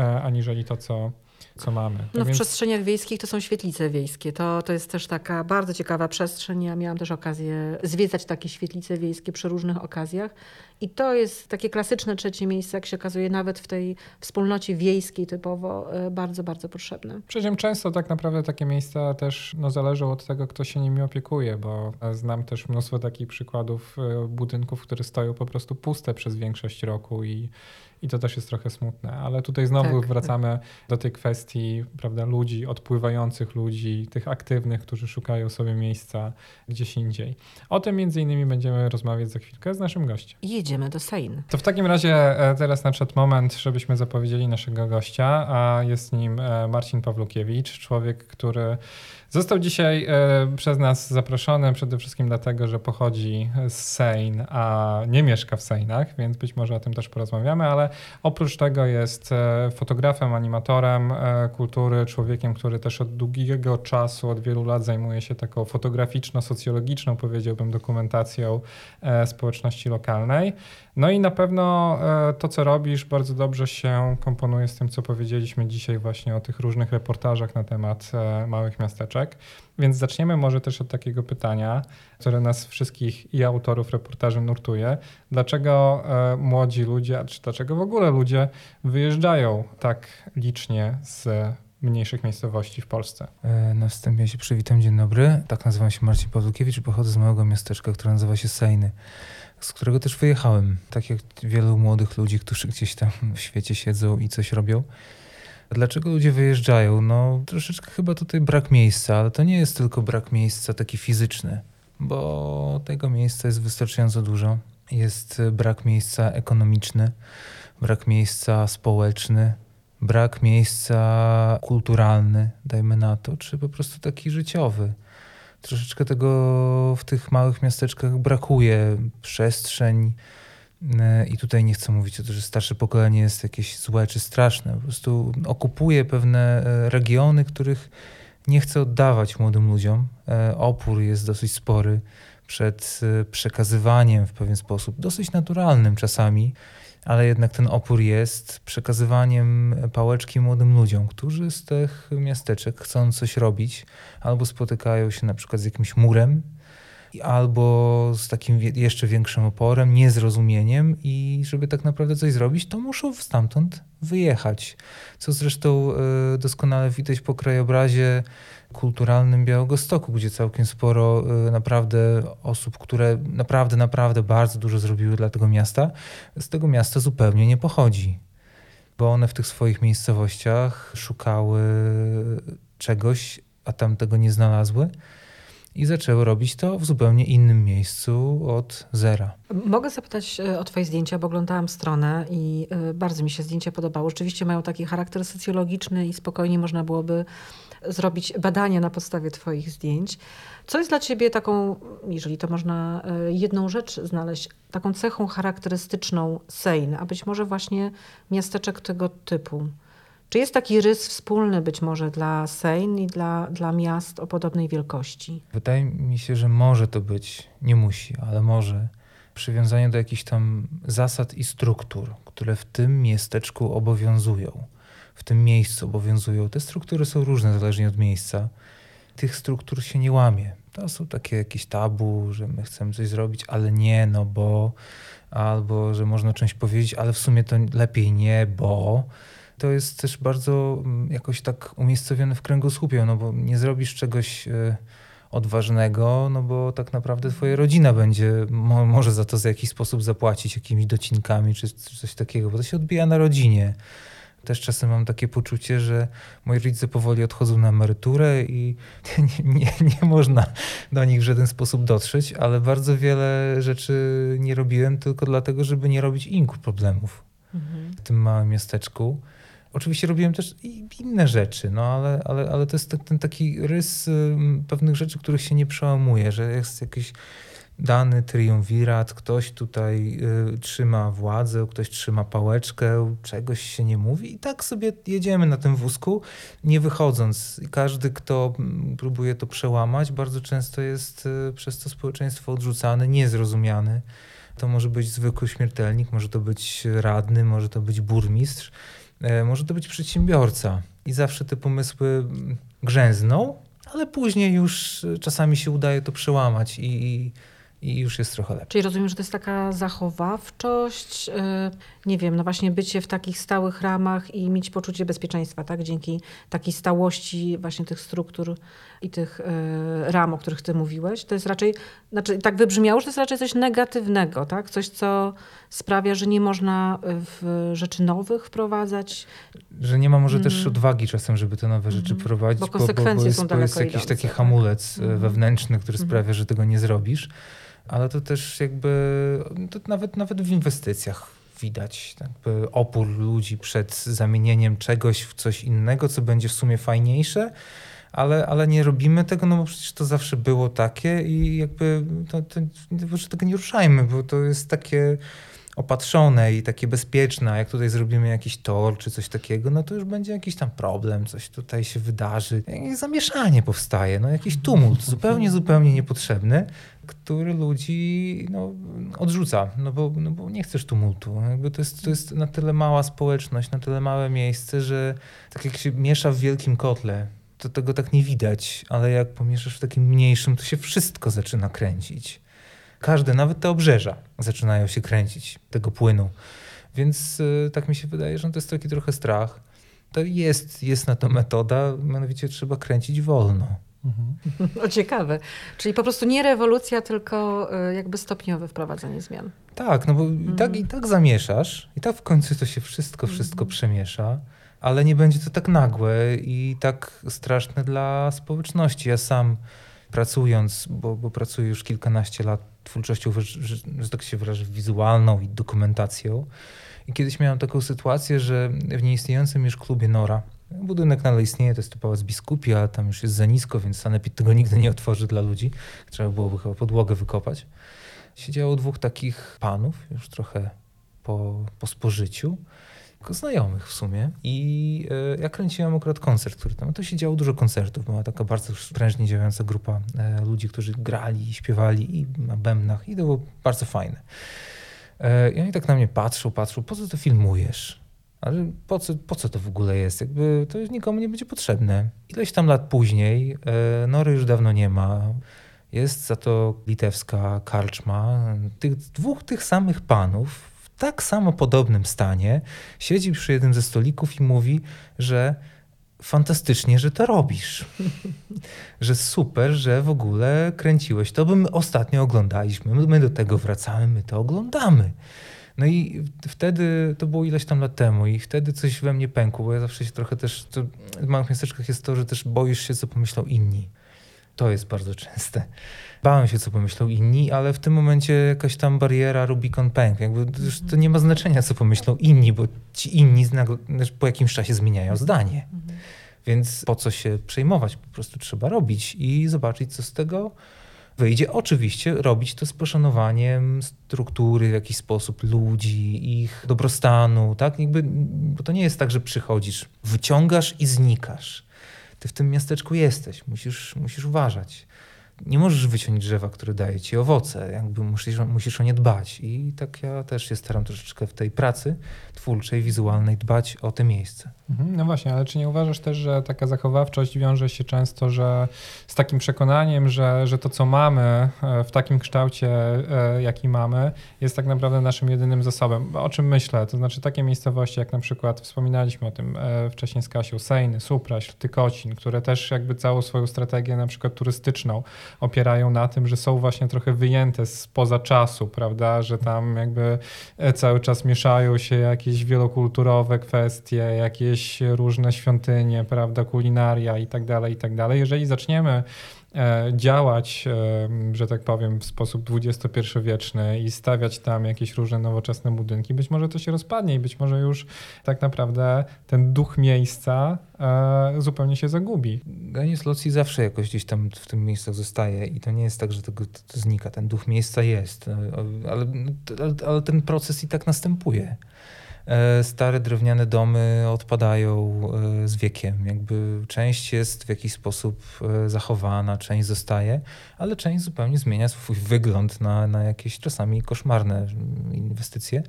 aniżeli to, co co mamy. Tak no w więc... przestrzeniach wiejskich to są świetlice wiejskie. To, to jest też taka bardzo ciekawa przestrzeń. Ja miałam też okazję zwiedzać takie świetlice wiejskie przy różnych okazjach. I to jest takie klasyczne trzecie miejsce, jak się okazuje, nawet w tej wspólnocie wiejskiej typowo e, bardzo, bardzo potrzebne. Przy czym często tak naprawdę takie miejsca też no, zależą od tego, kto się nimi opiekuje, bo znam też mnóstwo takich przykładów e, budynków, które stoją po prostu puste przez większość roku i i to też jest trochę smutne, ale tutaj znowu tak, wracamy tak. do tej kwestii prawda, ludzi, odpływających ludzi, tych aktywnych, którzy szukają sobie miejsca gdzieś indziej. O tym między innymi będziemy rozmawiać za chwilkę z naszym gościem. Jedziemy do Sein. To w takim razie e, teraz nadszedł moment, żebyśmy zapowiedzieli naszego gościa, a jest nim e, Marcin Pawlukiewicz, człowiek, który Został dzisiaj e, przez nas zaproszony przede wszystkim dlatego, że pochodzi z Sejn, a nie mieszka w Sejnach, więc być może o tym też porozmawiamy, ale oprócz tego jest e, fotografem, animatorem e, kultury, człowiekiem, który też od długiego czasu, od wielu lat zajmuje się taką fotograficzno-socjologiczną, powiedziałbym, dokumentacją społeczności lokalnej. No i na pewno to, co robisz, bardzo dobrze się komponuje z tym, co powiedzieliśmy dzisiaj właśnie o tych różnych reportażach na temat małych miasteczek. Więc zaczniemy może też od takiego pytania, które nas wszystkich i autorów reportaży nurtuje. Dlaczego e, młodzi ludzie, czy dlaczego w ogóle ludzie wyjeżdżają tak licznie z mniejszych miejscowości w Polsce. E, na wstępie się przywitam, dzień dobry. Tak nazywam się Marcin Pawlukiewicz i pochodzę z małego miasteczka, które nazywa się Sejny, z którego też wyjechałem. Tak jak wielu młodych ludzi, którzy gdzieś tam w świecie siedzą i coś robią. Dlaczego ludzie wyjeżdżają? No, troszeczkę chyba tutaj brak miejsca, ale to nie jest tylko brak miejsca taki fizyczny, bo tego miejsca jest wystarczająco dużo. Jest brak miejsca ekonomiczny, brak miejsca społeczny, brak miejsca kulturalny, dajmy na to, czy po prostu taki życiowy. Troszeczkę tego w tych małych miasteczkach brakuje. Przestrzeń, E, I tutaj nie chcę mówić o tym, że starsze pokolenie jest jakieś złe czy straszne. Po prostu okupuje pewne e, regiony, których nie chce oddawać młodym ludziom. E, opór jest dosyć spory przed przekazywaniem w pewien sposób, dosyć naturalnym czasami, ale jednak ten opór jest przekazywaniem pałeczki młodym ludziom, którzy z tych miasteczek chcą coś robić albo spotykają się na przykład z jakimś murem albo z takim jeszcze większym oporem, niezrozumieniem i żeby tak naprawdę coś zrobić, to muszą stamtąd wyjechać. Co zresztą e, doskonale widać po krajobrazie kulturalnym Białegostoku, gdzie całkiem sporo e, naprawdę osób, które naprawdę, naprawdę bardzo dużo zrobiły dla tego miasta, z tego miasta zupełnie nie pochodzi. Bo one w tych swoich miejscowościach szukały czegoś, a tam tego nie znalazły i zaczęły robić to w zupełnie innym miejscu od zera. Mogę zapytać e, o Twoje zdjęcia, bo oglądałam stronę i e, bardzo mi się zdjęcia podobały. Rzeczywiście mają taki charakter socjologiczny i spokojnie można byłoby zrobić badania na podstawie Twoich zdjęć. Co jest dla Ciebie taką, jeżeli to można e, jedną rzecz znaleźć, taką cechą charakterystyczną Sejn, a być może właśnie miasteczek tego typu? Czy jest taki rys wspólny być może dla Sejn i dla, dla miast o podobnej wielkości? Wydaje mi się, że może to być, nie musi, ale może przywiązanie do jakichś tam zasad i struktur, które w tym miasteczku obowiązują, w tym miejscu obowiązują. Te struktury są różne zależnie od miejsca. Tych struktur się nie łamie. To są takie jakieś tabu, że my chcemy coś zrobić, ale nie, no bo, albo że można czymś powiedzieć, ale w sumie to lepiej nie, bo to jest też bardzo mm, jakoś tak umiejscowione w kręgosłupie, no bo nie zrobisz czegoś e, odważnego, no bo tak naprawdę twoja rodzina będzie, mo, może za to w jakiś sposób zapłacić jakimiś docinkami czy coś takiego, bo to się odbija na rodzinie. Też czasem mam takie poczucie, że moi rodzice powoli odchodzą na emeryturę i nie, nie, nie, można do nich w żaden sposób dotrzeć, ale bardzo wiele rzeczy nie robiłem tylko dlatego, żeby nie robić inku problemów mhm. w tym małym miasteczku. Oczywiście robiłem też inne rzeczy, no ale, ale, ale to jest ten taki rys pewnych rzeczy, których się nie przełamuje, że jest jakiś dany triumvirat, ktoś tutaj y, trzyma władzę, ktoś trzyma pałeczkę, czegoś się nie mówi i tak sobie jedziemy na tym wózku, nie wychodząc. Każdy, kto mm, próbuje to przełamać, bardzo często jest y, przez to społeczeństwo odrzucany, niezrozumiany. To może być zwykły śmiertelnik, może to być radny, może to być burmistrz, może to być przedsiębiorca. I zawsze te pomysły mm, grzęzną, ale później już y, czasami się udaje to przełamać i, i już jest trochę lepiej. Czyli rozumiem, że to jest taka zachowawczość, y, nie wiem, no właśnie bycie w takich stałych ramach i mieć poczucie bezpieczeństwa, tak? Dzięki takiej stałości właśnie tych struktur i tych y, ram, o których ty mówiłeś. To jest raczej, znaczy tak wybrzmiało, że to jest raczej coś negatywnego, tak? Coś, co sprawia, że nie można w rzeczy nowych wprowadzać. Że nie ma może mm. też odwagi czasem, żeby te nowe rzeczy mm. prowadzić, bo konsekwencje bo, bo, jest, są bo jest jakiś idące, taki tak? hamulec mm. wewnętrzny, który mm. sprawia, że tego nie zrobisz ale to też jakby to nawet, nawet w inwestycjach widać jakby opór ludzi przed zamienieniem czegoś w coś innego, co będzie w sumie fajniejsze, ale, ale nie robimy tego, no bo przecież to zawsze było takie i jakby to, to, tego nie ruszajmy, bo to jest takie opatrzone i takie bezpieczne, jak tutaj zrobimy jakiś tor czy coś takiego, no to już będzie jakiś tam problem, coś tutaj się wydarzy. Jakieś zamieszanie powstaje, no jakiś tumult, zupełnie, zupełnie niepotrzebny, który ludzi no, odrzuca, no bo, no bo nie chcesz tumultu. Jakby to, jest, to jest na tyle mała społeczność, na tyle małe miejsce, że tak jak się miesza w wielkim kotle, to tego tak nie widać, ale jak pomieszasz w takim mniejszym, to się wszystko zaczyna kręcić. Każde, nawet te obrzeża zaczynają się kręcić tego płynu. Więc y, tak mi się wydaje, że to jest taki trochę strach. To jest, jest na to metoda, mianowicie trzeba kręcić wolno. Mhm. O ciekawe. Czyli po prostu nie rewolucja, tylko y, jakby stopniowe wprowadzenie zmian. Tak, no bo mhm. i, tak, i tak zamieszasz, i tak w końcu to się wszystko, wszystko mhm. przemiesza, ale nie będzie to tak nagłe i tak straszne dla społeczności. Ja sam pracując, bo, bo pracuję już kilkanaście lat twórczością, że, że tak się wyrażę, wizualną i dokumentacją. I kiedyś miałem taką sytuację, że w nieistniejącym już klubie Nora, budynek nadal istnieje, to jest to pałac biskupi, ale tam już jest za nisko, więc sanepid tego nigdy nie otworzy dla ludzi. Trzeba byłoby chyba podłogę wykopać. Siedziało dwóch takich panów, już trochę po, po spożyciu, znajomych w sumie. I e, ja kręciłem akurat koncert, który tam, to się działo dużo koncertów, była taka bardzo prężnie działająca grupa e, ludzi, którzy grali, śpiewali i na bębnach i to było bardzo fajne. E, I oni tak na mnie patrzą, patrzą, po co to filmujesz? Ale po co, po co to w ogóle jest? Jakby to nikomu nie będzie potrzebne. Ileś tam lat później, Nory już dawno nie ma. Jest za to litewska karczma. Tych dwóch tych samych panów tak samo podobnym stanie siedzi przy jednym ze stolików i mówi, że fantastycznie, że to robisz. że super, że w ogóle kręciłeś to, bo my ostatnio oglądaliśmy, my do tego wracamy, my to oglądamy. No i wtedy, to było ileś tam lat temu i wtedy coś we mnie pękło, bo ja zawsze się trochę też, to w małych miasteczkach jest to, że też boisz się, co pomyślą inni. To jest bardzo częste. Bałem się, co pomyślą inni, ale w tym momencie jakaś tam bariera Rubicon pęk. Jakby to nie ma znaczenia, co pomyślą inni, bo ci inni po jakimś czasie zmieniają zdanie. Więc po co się przejmować? Po prostu trzeba robić i zobaczyć, co z tego wyjdzie. Oczywiście robić to z poszanowaniem struktury w jakiś sposób ludzi, ich dobrostanu, tak? Jakby, bo to nie jest tak, że przychodzisz, wyciągasz i znikasz. Ty w tym miasteczku jesteś, musisz, musisz uważać nie możesz wyciąć drzewa, które daje ci owoce, jakby musisz, musisz o nie dbać. I tak ja też się staram troszeczkę w tej pracy twórczej, wizualnej dbać o te miejsce. Mhm, no właśnie, ale czy nie uważasz też, że taka zachowawczość wiąże się często że z takim przekonaniem, że, że to, co mamy e, w takim kształcie, e, jaki mamy, jest tak naprawdę naszym jedynym zasobem? O czym myślę? To znaczy takie miejscowości, jak na przykład wspominaliśmy o tym e, wcześniej z Kasią, Sejny, Supraś, Tykocin, które też jakby całą swoją strategię na przykład turystyczną opierają na tym, że są właśnie trochę wyjęte spoza czasu, prawda, że tam jakby cały czas mieszają się jakieś wielokulturowe kwestie, jakieś różne świątynie, prawda, kulinaria i tak dalej, i tak dalej. Jeżeli zaczniemy e, działać, e, że tak powiem, w sposób XXI-wieczny i stawiać tam jakieś różne nowoczesne budynki, być może to się rozpadnie i być może już tak naprawdę ten duch miejsca e, zupełnie się zagubi. Genius Locji zawsze jakoś gdzieś tam w tym miejscu zostaje i to nie jest tak, że tego to znika. Ten duch miejsca jest, ale, ale, ale ten proces i tak następuje. E, stare drewniane domy odpadają e, z wiekiem. Jakby część jest w jakiś sposób e, zachowana, część zostaje, ale część zupełnie zmienia swój wygląd na, na jakieś czasami koszmarne inwestycje,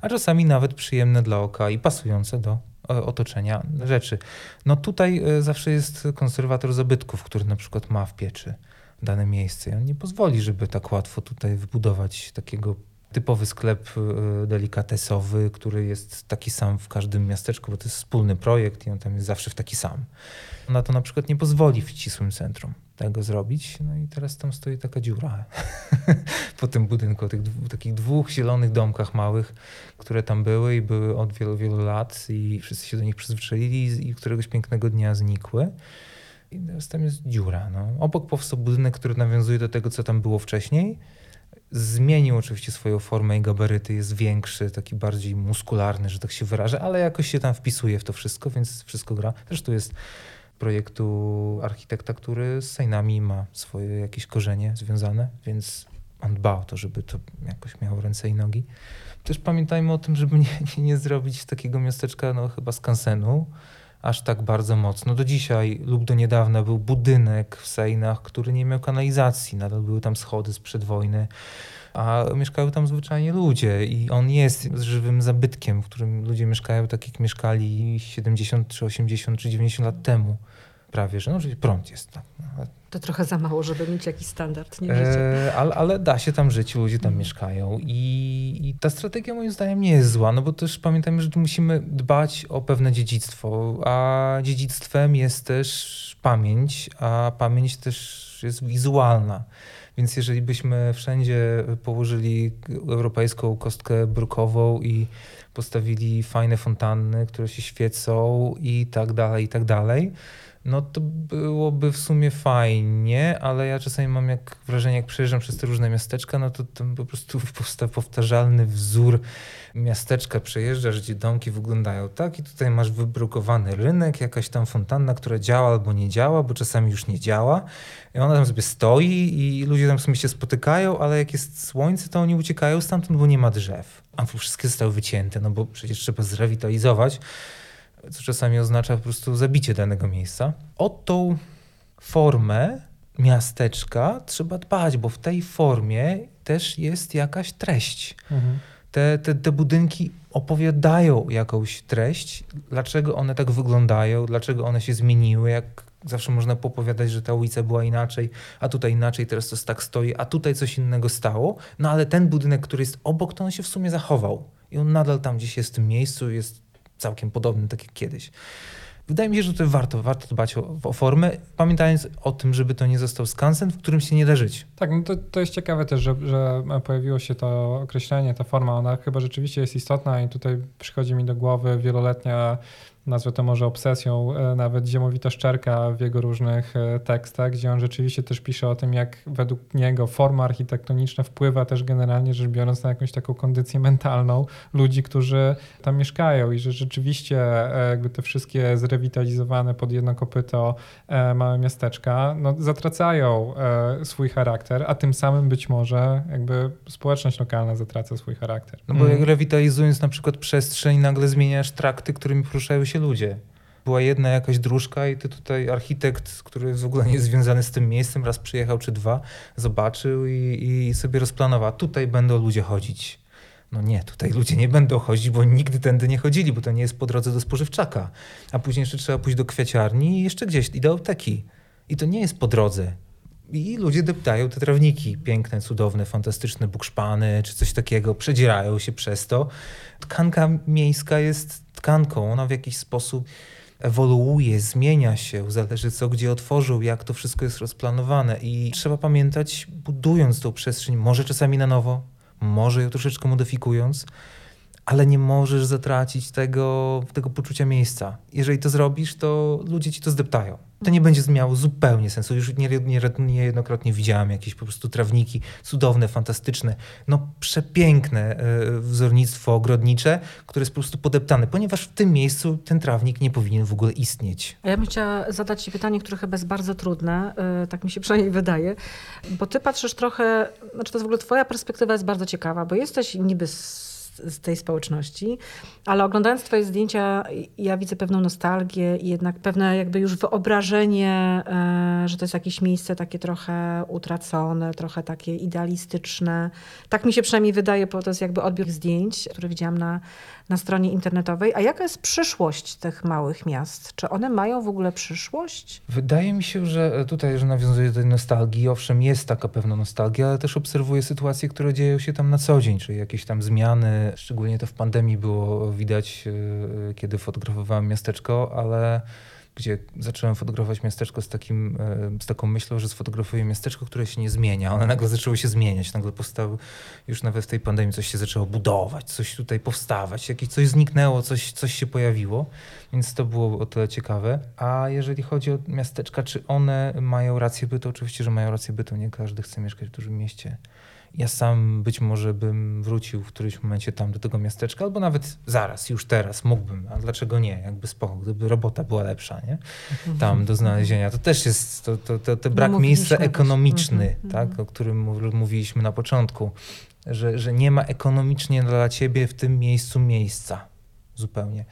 a czasami nawet przyjemne dla oka i pasujące do otoczenia rzeczy. No tutaj zawsze jest konserwator zabytków, który na przykład ma w pieczy dane miejsce. I on nie pozwoli, żeby tak łatwo tutaj wybudować takiego typowy sklep e, delikatesowy, który jest taki sam w każdym miasteczku, bo to jest wspólny projekt i on tam jest zawsze w taki sam. Na to na przykład nie pozwoli w ścisłym centrum tego zrobić. No i teraz tam stoi taka dziura po tym budynku, tych takich dwóch zielonych domkach małych, które tam były i były od wielu, wielu lat i wszyscy się do nich przyzwyczaili i któregoś pięknego dnia znikły. I teraz tam jest dziura. No. Obok powstał budynek, który nawiązuje do tego, co tam było wcześniej Zmienił oczywiście swoją formę i gabaryty, jest większy, taki bardziej muskularny, że tak się wyrażę, ale jakoś się tam wpisuje w to wszystko, więc wszystko gra. Zresztą jest projektu architekta, który z Sejnami ma swoje jakieś korzenie związane, więc on dba o to, żeby to jakoś miało ręce i nogi. Też pamiętajmy o tym, żeby nie, nie, nie zrobić takiego miasteczka, no chyba skansenu, aż tak bardzo mocno. Do dzisiaj lub do niedawna był budynek w Sejnach, który nie miał kanalizacji, nadal były tam schody sprzed wojny, a mieszkają tam zwyczajnie ludzie i on jest żywym zabytkiem, w którym ludzie mieszkają tak jak mieszkali 70 czy 80 czy 90 lat temu prawie, że no, czyli prąd jest tam. To trochę za mało, żeby mieć jakiś standard, nie wiecie? E, ale, ale, da się tam żyć, ludzie tam mieszkają I, i, ta strategia moim zdaniem nie jest zła, no bo też pamiętajmy, że musimy dbać o pewne dziedzictwo, a dziedzictwem jest też pamięć, a pamięć też jest wizualna. Więc jeżeli byśmy wszędzie położyli europejską kostkę brukową i postawili fajne fontanny, które się świecą i tak dalej, i tak dalej, no to byłoby w sumie fajnie, ale ja czasami mam jak wrażenie, jak przejeżdżam przez te różne miasteczka, no to tam po prostu powstał powtarzalny wzór miasteczka, przejeżdżasz, gdzie domki wyglądają tak i tutaj masz wybrukowany rynek, jakaś tam fontanna, która działa albo nie działa, bo czasami już nie działa. I ona tam sobie stoi i ludzie tam sobie się spotykają, ale jak jest słońce, to oni uciekają stamtąd, bo nie ma drzew. A wszystkie zostały wycięte, no bo przecież trzeba zrewitalizować co czasami oznacza po prostu zabicie danego miejsca. O tą formę miasteczka trzeba dbać, bo w tej formie też jest jakaś treść. Mhm. Te, te, te budynki opowiadają jakąś treść, dlaczego one tak wyglądają, dlaczego one się zmieniły, jak zawsze można popowiadać, że ta ulica była inaczej, a tutaj inaczej, teraz to tak stoi, a tutaj coś innego stało, no ale ten budynek, który jest obok, to on się w sumie zachował i on nadal tam gdzieś jest w tym miejscu, jest całkiem podobny, tak jak kiedyś. Wydaje mi się, że tutaj warto, warto dbać o, o formę, pamiętając o tym, żeby to nie został skansen, w którym się nie da żyć. Tak, no to, to jest ciekawe też, że, że pojawiło się to określenie, ta forma, ona chyba rzeczywiście jest istotna i tutaj przychodzi mi do głowy wieloletnia nazwę to może obsesją, e, nawet Ziemowita Szczerka w jego różnych e, tekstach, gdzie on rzeczywiście też pisze o tym, jak według niego forma architektoniczna wpływa też generalnie rzecz biorąc na jakąś taką kondycję mentalną ludzi, którzy tam mieszkają i że rzeczywiście e, jakby te wszystkie zrewitalizowane pod jedno kopyto małe miasteczka no, zatracają swój charakter, a tym samym być może jakby społeczność lokalna zatraca swój charakter. No bo jak rewitalizując na przykład przestrzeń, nagle zmieniasz trakty, którymi poruszają się ludzie. była jedna jakaś dróżka i ty tutaj architekt, który w ogóle nie jest związany z tym miejscem, raz przyjechał czy dwa, zobaczył i, i sobie rozplanował. Tutaj będą ludzie chodzić. No nie, tutaj ludzie nie będą chodzić, bo nigdy tędy nie chodzili, bo to nie jest po drodze do spożywczaka. A później jeszcze trzeba pójść do kwiaciarni i jeszcze gdzieś, i do apteki. I to nie jest po drodze. I ludzie deptają te trawniki piękne, cudowne, fantastyczne bukszpany czy coś takiego, przedzierają się przez to. Tkanka miejska jest tkanką, ona w jakiś sposób ewoluuje, zmienia się, zależy co gdzie otworzył, jak to wszystko jest rozplanowane. I trzeba pamiętać, budując tą przestrzeń, może czasami na nowo, może ją troszeczkę modyfikując, ale nie możesz zatracić tego, tego poczucia miejsca. Jeżeli to zrobisz, to ludzie ci to zdeptają. To nie będzie miało zupełnie sensu. Już niejednokrotnie widziałem jakieś po prostu trawniki cudowne, fantastyczne, no przepiękne e, wzornictwo ogrodnicze, które jest po prostu podeptane, ponieważ w tym miejscu ten trawnik nie powinien w ogóle istnieć. Ja bym chciała zadać Ci pytanie, które chyba jest bardzo trudne, e, tak mi się przynajmniej wydaje, bo Ty patrzysz trochę, znaczy to jest w ogóle Twoja perspektywa jest bardzo ciekawa, bo jesteś niby z z tej społeczności, ale oglądając twoje zdjęcia, ja widzę pewną nostalgię i jednak pewne jakby już wyobrażenie, e, że to jest jakieś miejsce takie trochę utracone, trochę takie idealistyczne. Tak mi się przynajmniej wydaje, bo to jest jakby odbiór zdjęć, które widziałam na, na stronie internetowej. A jaka jest przyszłość tych małych miast? Czy one mają w ogóle przyszłość? Wydaje mi się, że tutaj, że nawiązuje do tej nostalgii, owszem, jest taka pewna nostalgia, ale też obserwuję sytuacje, które dzieją się tam na co dzień, czyli jakieś tam zmiany, szczególnie to w pandemii było widać, e, kiedy fotografowałem miasteczko, ale gdzie zacząłem fotografować miasteczko z, takim, e, z taką myślą, że sfotografuję miasteczko, które się nie zmienia. One nagle zaczęły się zmieniać. Nagle powstały, już nawet w tej pandemii coś się zaczęło budować, coś tutaj powstawać, jakieś coś zniknęło, coś, coś się pojawiło. Więc to było o tyle ciekawe. A jeżeli chodzi o miasteczka, czy one mają rację bytu? Oczywiście, że mają rację bytu. Nie każdy chce mieszkać w dużym mieście. Ja sam być może bym wrócił w którymś momencie tam do tego miasteczka, albo nawet zaraz, już teraz mógłbym, a dlaczego nie? Jakby spoko, gdyby robota była lepsza, nie? Tam do znalezienia. To też jest to, to, to, to brak no, miejsca ekonomiczny, mhm, tak? Mhm. o którym mówiliśmy na początku, że, że nie ma ekonomicznie dla ciebie w tym miejscu miejsca. Zupełnie.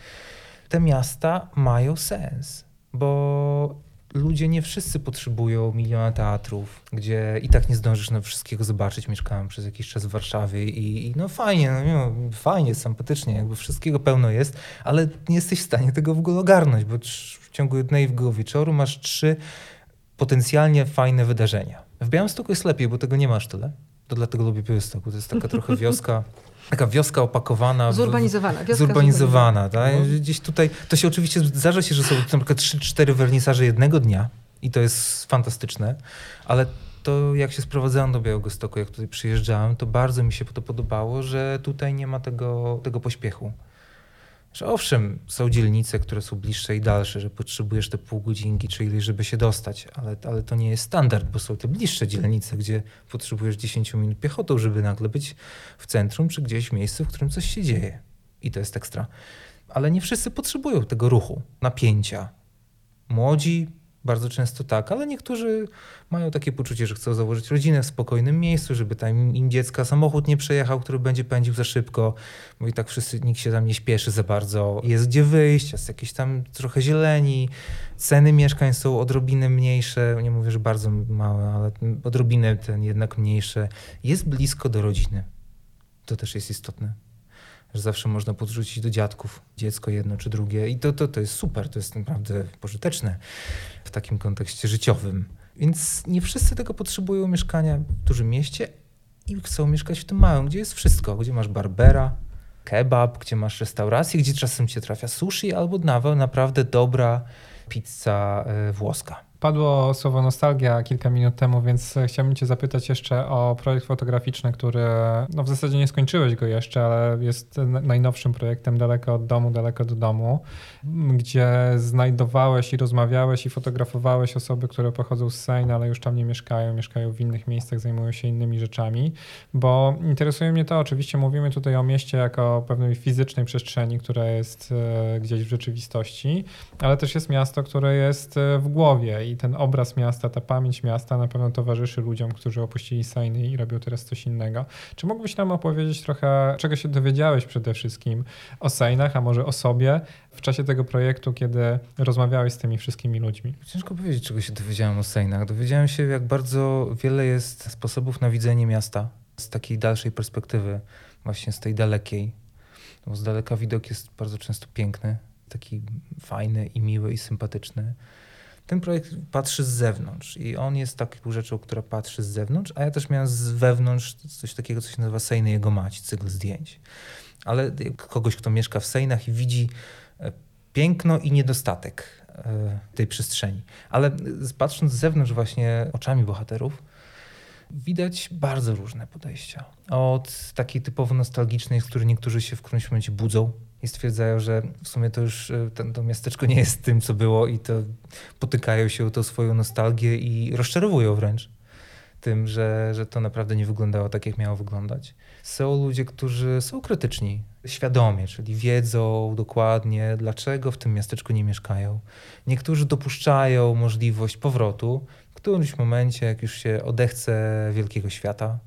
Te miasta mają sens, bo ludzie nie wszyscy potrzebują miliona teatrów, gdzie i tak nie zdążysz na wszystkiego zobaczyć. Mieszkałem przez jakiś czas w Warszawie i, i no fajnie, no, fajnie, sympatycznie, jakby wszystkiego pełno jest, ale nie jesteś w stanie tego w ogóle ogarnąć, bo w ciągu jednego wieczoru masz trzy potencjalnie fajne wydarzenia. W Białymstoku jest lepiej, bo tego nie masz tyle. To dlatego lubię Białystok, to jest taka trochę wioska taka wioska opakowana. Zurbanizowana. Wioska zurbanizowana. Tak? No. Gdzieś tutaj, to się oczywiście zdarza się, że są na przykład 3-4 wernisaże jednego dnia i to jest fantastyczne, ale to jak się sprowadzałem do Białegostoku, jak tutaj przyjeżdżałem, to bardzo mi się to podobało, że tutaj nie ma tego, tego pośpiechu że owszem, są dzielnice, które są bliższe i dalsze, że potrzebujesz te pół godzinki czy ileś, żeby się dostać, ale, ale to nie jest standard, bo są te bliższe dzielnice, gdzie potrzebujesz 10 minut piechotą, żeby nagle być w centrum czy gdzieś w miejscu, w którym coś się dzieje. I to jest ekstra. Ale nie wszyscy potrzebują tego ruchu, napięcia. Młodzi bardzo często tak, ale niektórzy mają takie poczucie, że chcą założyć rodzinę w spokojnym miejscu, żeby tam im dziecka samochód nie przejechał, który będzie pędził za szybko, bo i tak wszyscy, nikt się tam nie śpieszy za bardzo. Jest gdzie wyjść, jest jakieś tam trochę zieleni, ceny mieszkań są odrobinę mniejsze, nie mówię, że bardzo małe, ale odrobinę ten jednak mniejsze. Jest blisko do rodziny. To też jest istotne że zawsze można podrzucić do dziadków dziecko jedno czy drugie i to, to, to jest super, to jest naprawdę pożyteczne w takim kontekście życiowym. Więc nie wszyscy tego potrzebują mieszkania w dużym mieście i chcą mieszkać w tym małym, gdzie jest wszystko, gdzie masz barbera, kebab, gdzie masz restaurację, gdzie czasem cię trafia sushi albo nawet naprawdę dobra pizza e, włoska. Padło słowo nostalgia kilka minut temu, więc chciałbym Cię zapytać jeszcze o projekt fotograficzny, który no w zasadzie nie skończyłeś go jeszcze, ale jest najnowszym projektem daleko od domu, daleko do domu, gdzie znajdowałeś i rozmawiałeś i fotografowałeś osoby, które pochodzą z Sejn, ale już tam nie mieszkają, mieszkają w innych miejscach, zajmują się innymi rzeczami, bo interesuje mnie to, oczywiście mówimy tutaj o mieście jako pewnej fizycznej przestrzeni, która jest e, gdzieś w rzeczywistości, ale też jest miasto, które jest e, w głowie ten obraz miasta, ta pamięć miasta na pewno towarzyszy ludziom, którzy opuścili Sejny i robią teraz coś innego. Czy mógłbyś nam opowiedzieć trochę, czego się dowiedziałeś przede wszystkim o Sejnach, a może o sobie w czasie tego projektu, kiedy rozmawiałeś z tymi wszystkimi ludźmi? Ciężko powiedzieć, czego się dowiedziałem o Sejnach. Dowiedziałem się, jak bardzo wiele jest sposobów na widzenie miasta z takiej dalszej perspektywy, właśnie z tej dalekiej. Bo z daleka widok jest bardzo często piękny, taki fajny i miły i sympatyczny. Ten projekt patrzy z zewnątrz i on jest taką rzeczą, która patrzy z zewnątrz, a ja też miałem z wewnątrz coś takiego, co się nazywa Sejny Jego Mać, cykl zdjęć. Ale kogoś, kto mieszka w Sejnach i widzi e, piękno i niedostatek e, tej przestrzeni. Ale patrząc z zewnątrz właśnie oczami bohaterów, widać bardzo różne podejścia. Od takiej typowo nostalgicznej, z której niektórzy się w którymś momencie budzą i stwierdzają, że w sumie to już e, ten, to miasteczko nie jest tym, co było i to potykają się o tą swoją nostalgię i rozczarowują wręcz tym, że, że to naprawdę nie wyglądało tak, jak miało wyglądać. Są ludzie, którzy są krytyczni, świadomie, czyli wiedzą dokładnie, dlaczego w tym miasteczku nie mieszkają. Niektórzy dopuszczają możliwość powrotu w którymś momencie, jak już się odechce wielkiego świata.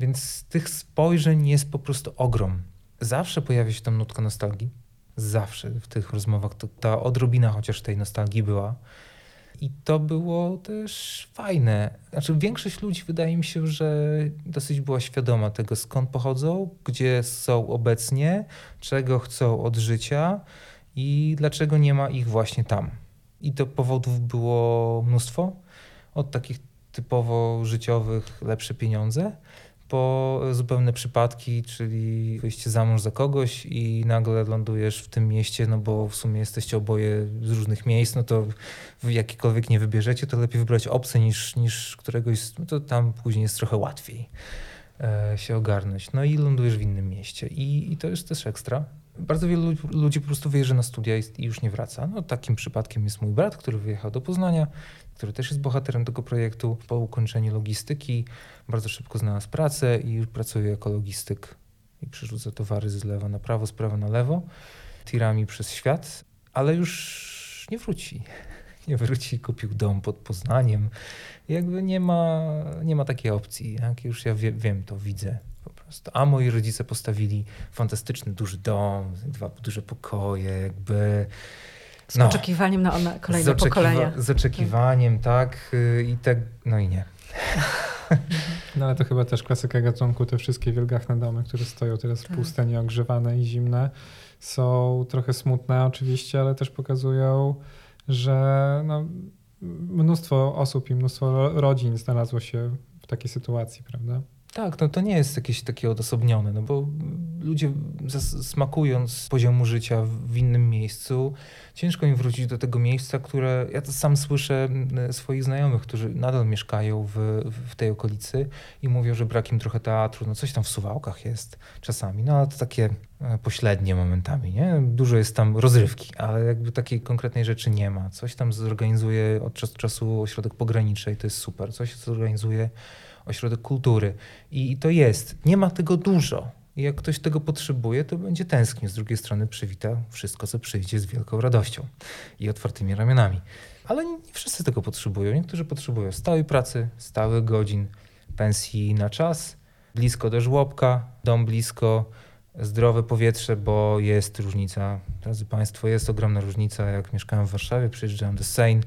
Więc tych spojrzeń jest po prostu ogrom. Zawsze pojawia się tam nutka nostalgii. Zawsze w tych rozmowach to ta odrobina chociaż tej nostalgii była. I to było też fajne. Znaczy, większość ludzi wydaje mi się, że dosyć była świadoma tego, skąd pochodzą, gdzie są obecnie, czego chcą od życia i dlaczego nie ma ich właśnie tam. I to powodów było mnóstwo. Od takich typowo życiowych, lepsze pieniądze, po zupełne przypadki, czyli wyjście za mąż za kogoś i nagle lądujesz w tym mieście, no bo w sumie jesteście oboje z różnych miejsc, no to jakikolwiek nie wybierzecie, to lepiej wybrać obce niż, niż któregoś, no to tam później jest trochę łatwiej e, się ogarnąć. No i lądujesz w innym mieście i, i to jest też ekstra. Bardzo wielu ludzi po prostu wyjeżdża na studia i, już nie wraca. No, takim przypadkiem jest mój brat, który wyjechał do Poznania, który też jest bohaterem tego projektu. Po ukończeniu logistyki bardzo szybko znalazł pracę i już pracuje jako logistyk i przerzuca towary z lewa na prawo, z prawa na lewo, tirami przez świat, ale już nie wróci. Nie wróci, kupił dom pod Poznaniem. Jakby nie ma, nie ma takiej opcji. Jak już ja wie, wiem, to widzę. A moi rodzice postawili fantastyczny, duży dom, dwa duże pokoje, jakby z no, oczekiwaniem na one, kolejne z oczekiwa- pokolenia. Z oczekiwaniem, tak. Y, I tak, no i nie. No ale to chyba też klasyka gatunku, te wszystkie wielgachne domy, które stoją teraz w tak. pustyni, ogrzewane i zimne, są trochę smutne oczywiście, ale też pokazują, że no, mnóstwo osób i mnóstwo rodzin znalazło się w takiej sytuacji, prawda? Tak, no to nie jest jakieś takie odosobnione, no bo ludzie smakując poziomu życia w innym miejscu, ciężko im wrócić do tego miejsca, które ja to sam słyszę swoich znajomych, którzy nadal mieszkają w, w tej okolicy i mówią, że brak im trochę teatru, no coś tam w Suwałkach jest czasami, no ale to takie e, pośrednie momentami, nie? Dużo jest tam rozrywki, ale jakby takiej konkretnej rzeczy nie ma. Coś tam zorganizuje od czasu do czasu ośrodek pograniczy i to jest super. Coś zorganizuje ośrodek kultury. I to jest. Nie ma tego dużo. Jak ktoś tego potrzebuje, to będzie tęsknił. Z drugiej strony przywita wszystko, co przyjdzie z wielką radością i otwartymi ramionami. Ale nie wszyscy tego potrzebują. Niektórzy potrzebują stałej pracy, stałych godzin, pensji na czas, blisko do żłobka, dom blisko, zdrowe powietrze, bo jest różnica. Drodzy Państwo, jest ogromna różnica. Jak mieszkałem w Warszawie, przyjeżdżałem do Sejn,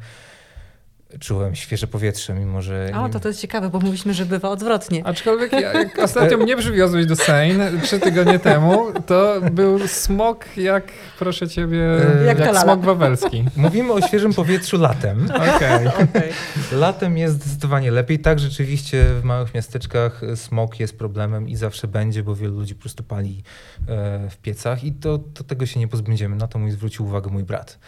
czułem świeże powietrze, mimo że... O, to to jest ciekawe, bo mówiliśmy, że bywa odwrotnie. Aczkolwiek jak ostatnio mnie przywiozłeś do Seine trzy tygodnie temu, to był smog jak, proszę ciebie, e, jak, jak smog wawelski. Mówimy o świeżym powietrzu latem. Okay. okay. Latem jest zdecydowanie lepiej. Tak, rzeczywiście w małych miasteczkach smog jest problemem i zawsze będzie, bo wielu ludzi po prostu pali e, w piecach i to, to tego się nie pozbędziemy. Na to mój zwrócił uwagę mój brat.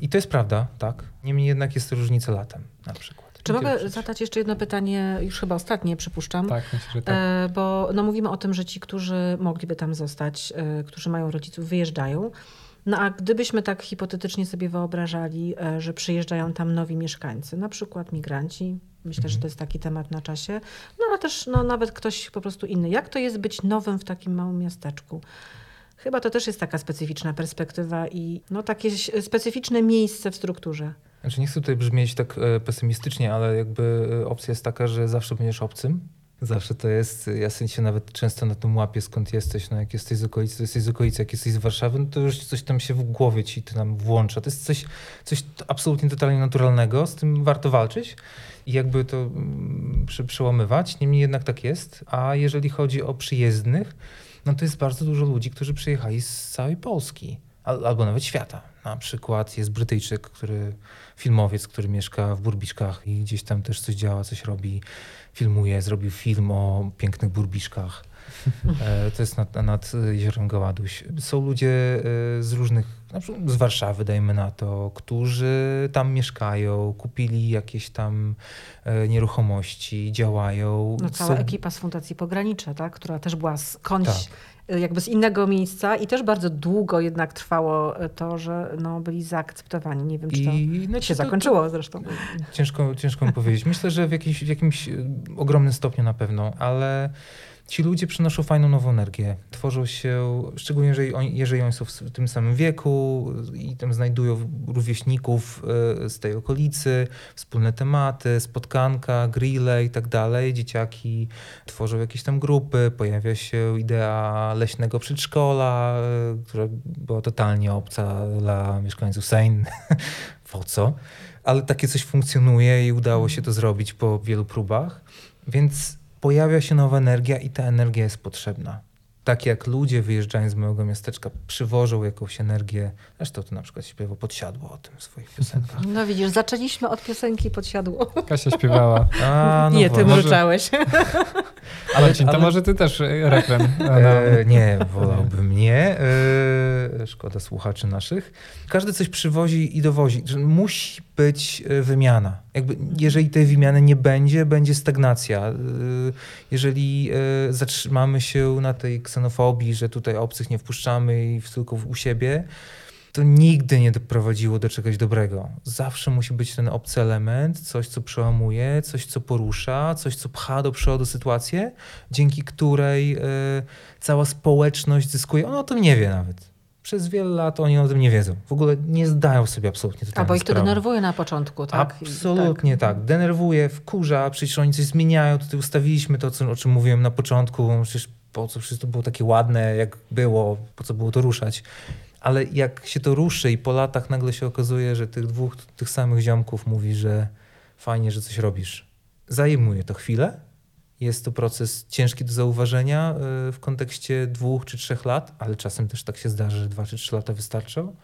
I to jest prawda, tak. Niemniej jednak jest to różnica latem na przykład. Czy mogę zadać jeszcze jedno pytanie, już chyba ostatnie, przypuszczam? Tak, myślę, że tak. E, bo no, mówimy o tym, że ci, którzy mogliby tam zostać, e, którzy mają rodziców, wyjeżdżają. No a gdybyśmy tak hipotetycznie sobie wyobrażali, e, że przyjeżdżają tam nowi mieszkańcy, na przykład migranci, myślę, mhm. że to jest taki temat na czasie, no ale też no, nawet ktoś po prostu inny. Jak to jest być nowym w takim małym miasteczku? Chyba to też jest taka specyficzna perspektywa i no, takie specyficzne miejsce w strukturze. Znaczy nie chcę tutaj brzmieć tak e, pesymistycznie, ale jakby e, opcja jest taka, że zawsze będziesz obcym. Zawsze to jest, ja się nawet często na tym łapię, skąd jesteś. No jak jesteś z okolicy, to jesteś z okolicy, jak jesteś z Warszawy, no to już coś tam się w głowie ci tam włącza. To jest coś, coś absolutnie totalnie naturalnego, z tym warto walczyć i jakby to mm, przełamywać. Niemniej jednak tak jest. A jeżeli chodzi o przyjezdnych, no to jest bardzo dużo ludzi, którzy przyjechali z całej Polski albo nawet świata. Na przykład jest Brytyjczyk, który, filmowiec, który mieszka w Burbiszkach i gdzieś tam też coś działa, coś robi, filmuje, zrobił film o pięknych Burbiszkach. E, to jest nad, nad jeziorem Goładuś. Są ludzie e, z różnych, na przykład z Warszawy, dajmy na to, którzy tam mieszkają, kupili jakieś tam e, nieruchomości, działają. No cała Są... ekipa z Fundacji Pogranicze, tak? która też była skądś tak jakby z innego miejsca i też bardzo długo jednak trwało to, że no, byli zaakceptowani. Nie wiem, czy to I, no, się to, zakończyło to, zresztą. Ciężko, ciężko mi powiedzieć. Myślę, że w, jakiś, w jakimś ogromnym stopniu na pewno, ale ci ludzie przynoszą fajną nową energię. Tworzą się, szczególnie jeżeli oni, jeżeli oni są w tym samym wieku i tam znajdują rówieśników e, z tej okolicy, wspólne tematy, spotkanka, grille i tak dalej. Dzieciaki tworzą jakieś tam grupy, pojawia się idea leśnego przedszkola, e, która była totalnie obca dla mieszkańców Sejn. po co? Ale takie coś funkcjonuje i udało się to zrobić po wielu próbach. Więc pojawia się nowa energia i ta energia jest potrzebna. Tak jak ludzie wyjeżdżając z mojego miasteczka przywożą jakąś energię, zresztą to na przykład śpiewa Podsiadło o tym w swoich piosenkach. No widzisz, zaczęliśmy od piosenki Podsiadło. Kasia śpiewała. A, no nie, ty mruczałeś. Ale, ale, to może ty też e, refren. E, nie, wolałbym nie. E, szkoda słuchaczy naszych. Każdy coś przywozi i dowozi. Musi być e, wymiana. Jakby, jeżeli tej wymiany nie będzie, będzie stagnacja. E, jeżeli e, zatrzymamy się na tej ksenofobii, że tutaj obcych nie wpuszczamy i tylko u siebie, to nigdy nie doprowadziło do czegoś dobrego. Zawsze musi być ten obcy element, coś, co przełamuje, coś, co porusza, coś, co pcha do przodu sytuację, dzięki której cała społeczność zyskuje. Ona o tym nie wie nawet przez wiele lat oni o tym nie wiedzą. W ogóle nie zdają sobie absolutnie A bo ich to denerwuje na początku, tak? Absolutnie tak. tak. Denerwuje, wkurza, przecież oni coś zmieniają. Tutaj ustawiliśmy to, co, o czym mówiłem na początku. Przecież po co to było takie ładne, jak było, po co było to ruszać. Ale jak się to ruszy i po latach nagle się okazuje, że tych dwóch, tych samych ziomków mówi, że fajnie, że coś robisz. Zajmuje to chwilę, jest to proces ciężki do zauważenia e, w kontekście dwóch czy trzech lat, ale czasem też tak się zdarzy, że dwa czy trzy lata wystarczą.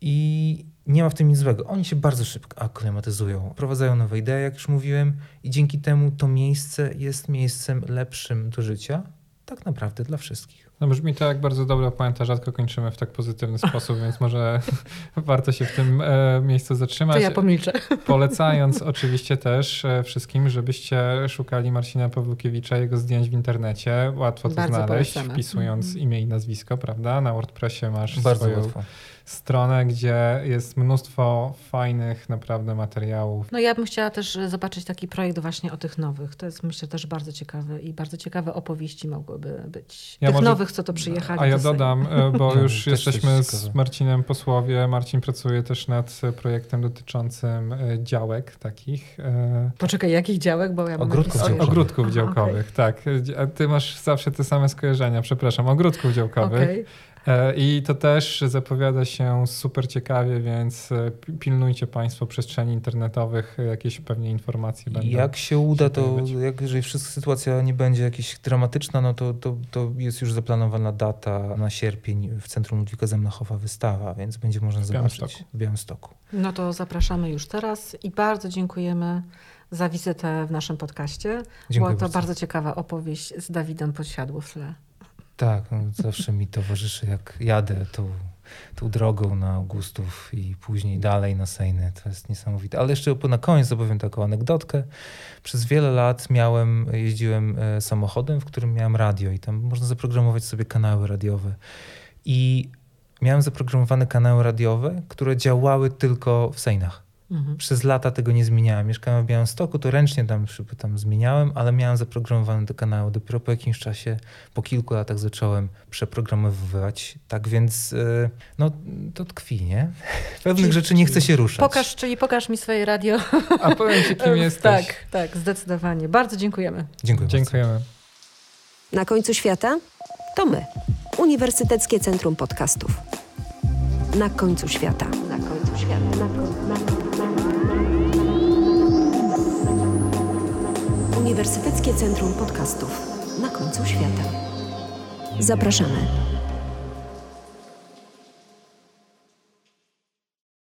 I nie ma w tym nic złego. Oni się bardzo szybko aklimatyzują, wprowadzają nowe idee, jak już mówiłem, i dzięki temu to miejsce jest miejscem lepszym do życia, tak naprawdę dla wszystkich. No brzmi to jak bardzo dobra puenta, rzadko kończymy w tak pozytywny sposób, więc może warto się w tym e, miejscu zatrzymać. To ja pomilczę. Polecając oczywiście też e, wszystkim, żebyście szukali Marcina Pawłukiewicza, jego zdjęć w internecie. Łatwo to bardzo znaleźć, polecamy. wpisując mm -hmm. imię i nazwisko, prawda? Na WordPressie masz bardzo swoją... Łatwo stronę, gdzie jest mnóstwo fajnych naprawdę materiałów. No ja bym chciała też zobaczyć taki projekt właśnie o tych nowych. To jest myślę też bardzo ciekawe i bardzo ciekawe opowieści mogłyby być. Ja tych może, nowych, co to przyjechali. A ja dodam, e, bo no, już jesteśmy z Marcinem posłowie. Marcin pracuje też nad projektem dotyczącym e, działek takich. E, Poczekaj, jakich działek? Bo ja ogródków działkowych. Ogródków działkowych, okay. tak. Ty masz zawsze te same skojarzenia, przepraszam, ogródków działkowych. Okay. E, I to też zapowiada się super ciekawie, więc e, pilnujcie Państwo przestrzeni internetowych, jakieś pewnie informacje będą. Jak się uda, się to jak, jeżeli wszystko sytuacja nie będzie jakaś dramatyczna, no to, to, to jest już zaplanowana data na sierpień w Centrum Ludwika Zemnachowa wystawa, więc będzie można zobaczyć w Białymstoku. No to zapraszamy już teraz i bardzo dziękujemy za wizytę w naszym podcaście. Dziękuję Była to bardzo. bardzo ciekawa opowieść z Dawidem Podsiadło w tle. Tak, no, zawsze mi towarzyszy, jak jadę tą, tą drogą na Augustów i później dalej na Sejny. To jest niesamowite. Ale jeszcze na koniec opowiem taką anegdotkę. Przez wiele lat miałem, jeździłem e, samochodem, w którym miałem radio i tam można zaprogramować sobie kanały radiowe. I miałem zaprogramowane kanały radiowe, które działały tylko w Sejnach. Mhm. Przez lata tego nie zmieniałem. Mieszkałem w Białymstoku, to ręcznie tam, tam zmieniałem, ale miałem zaprogramowane do kanału. Dopiero po jakimś czasie, po kilku latach zacząłem przeprogramowywać. Tak więc y, no, to tkwi, nie? Pewnych czyli, rzeczy nie chce się ruszać. Pokaż, czyli pokaż mi swoje radio. A powiem ci, kim jesteś. Tak, tak, zdecydowanie. Bardzo dziękujemy. Dziękuję Dziękujemy. Bardzo. Na końcu świata to my. Uniwersyteckie Centrum Podcastów. Na końcu świata. Na końcu Uniwersyteckie Centrum Podcastów. Na końcu świata. Zapraszamy.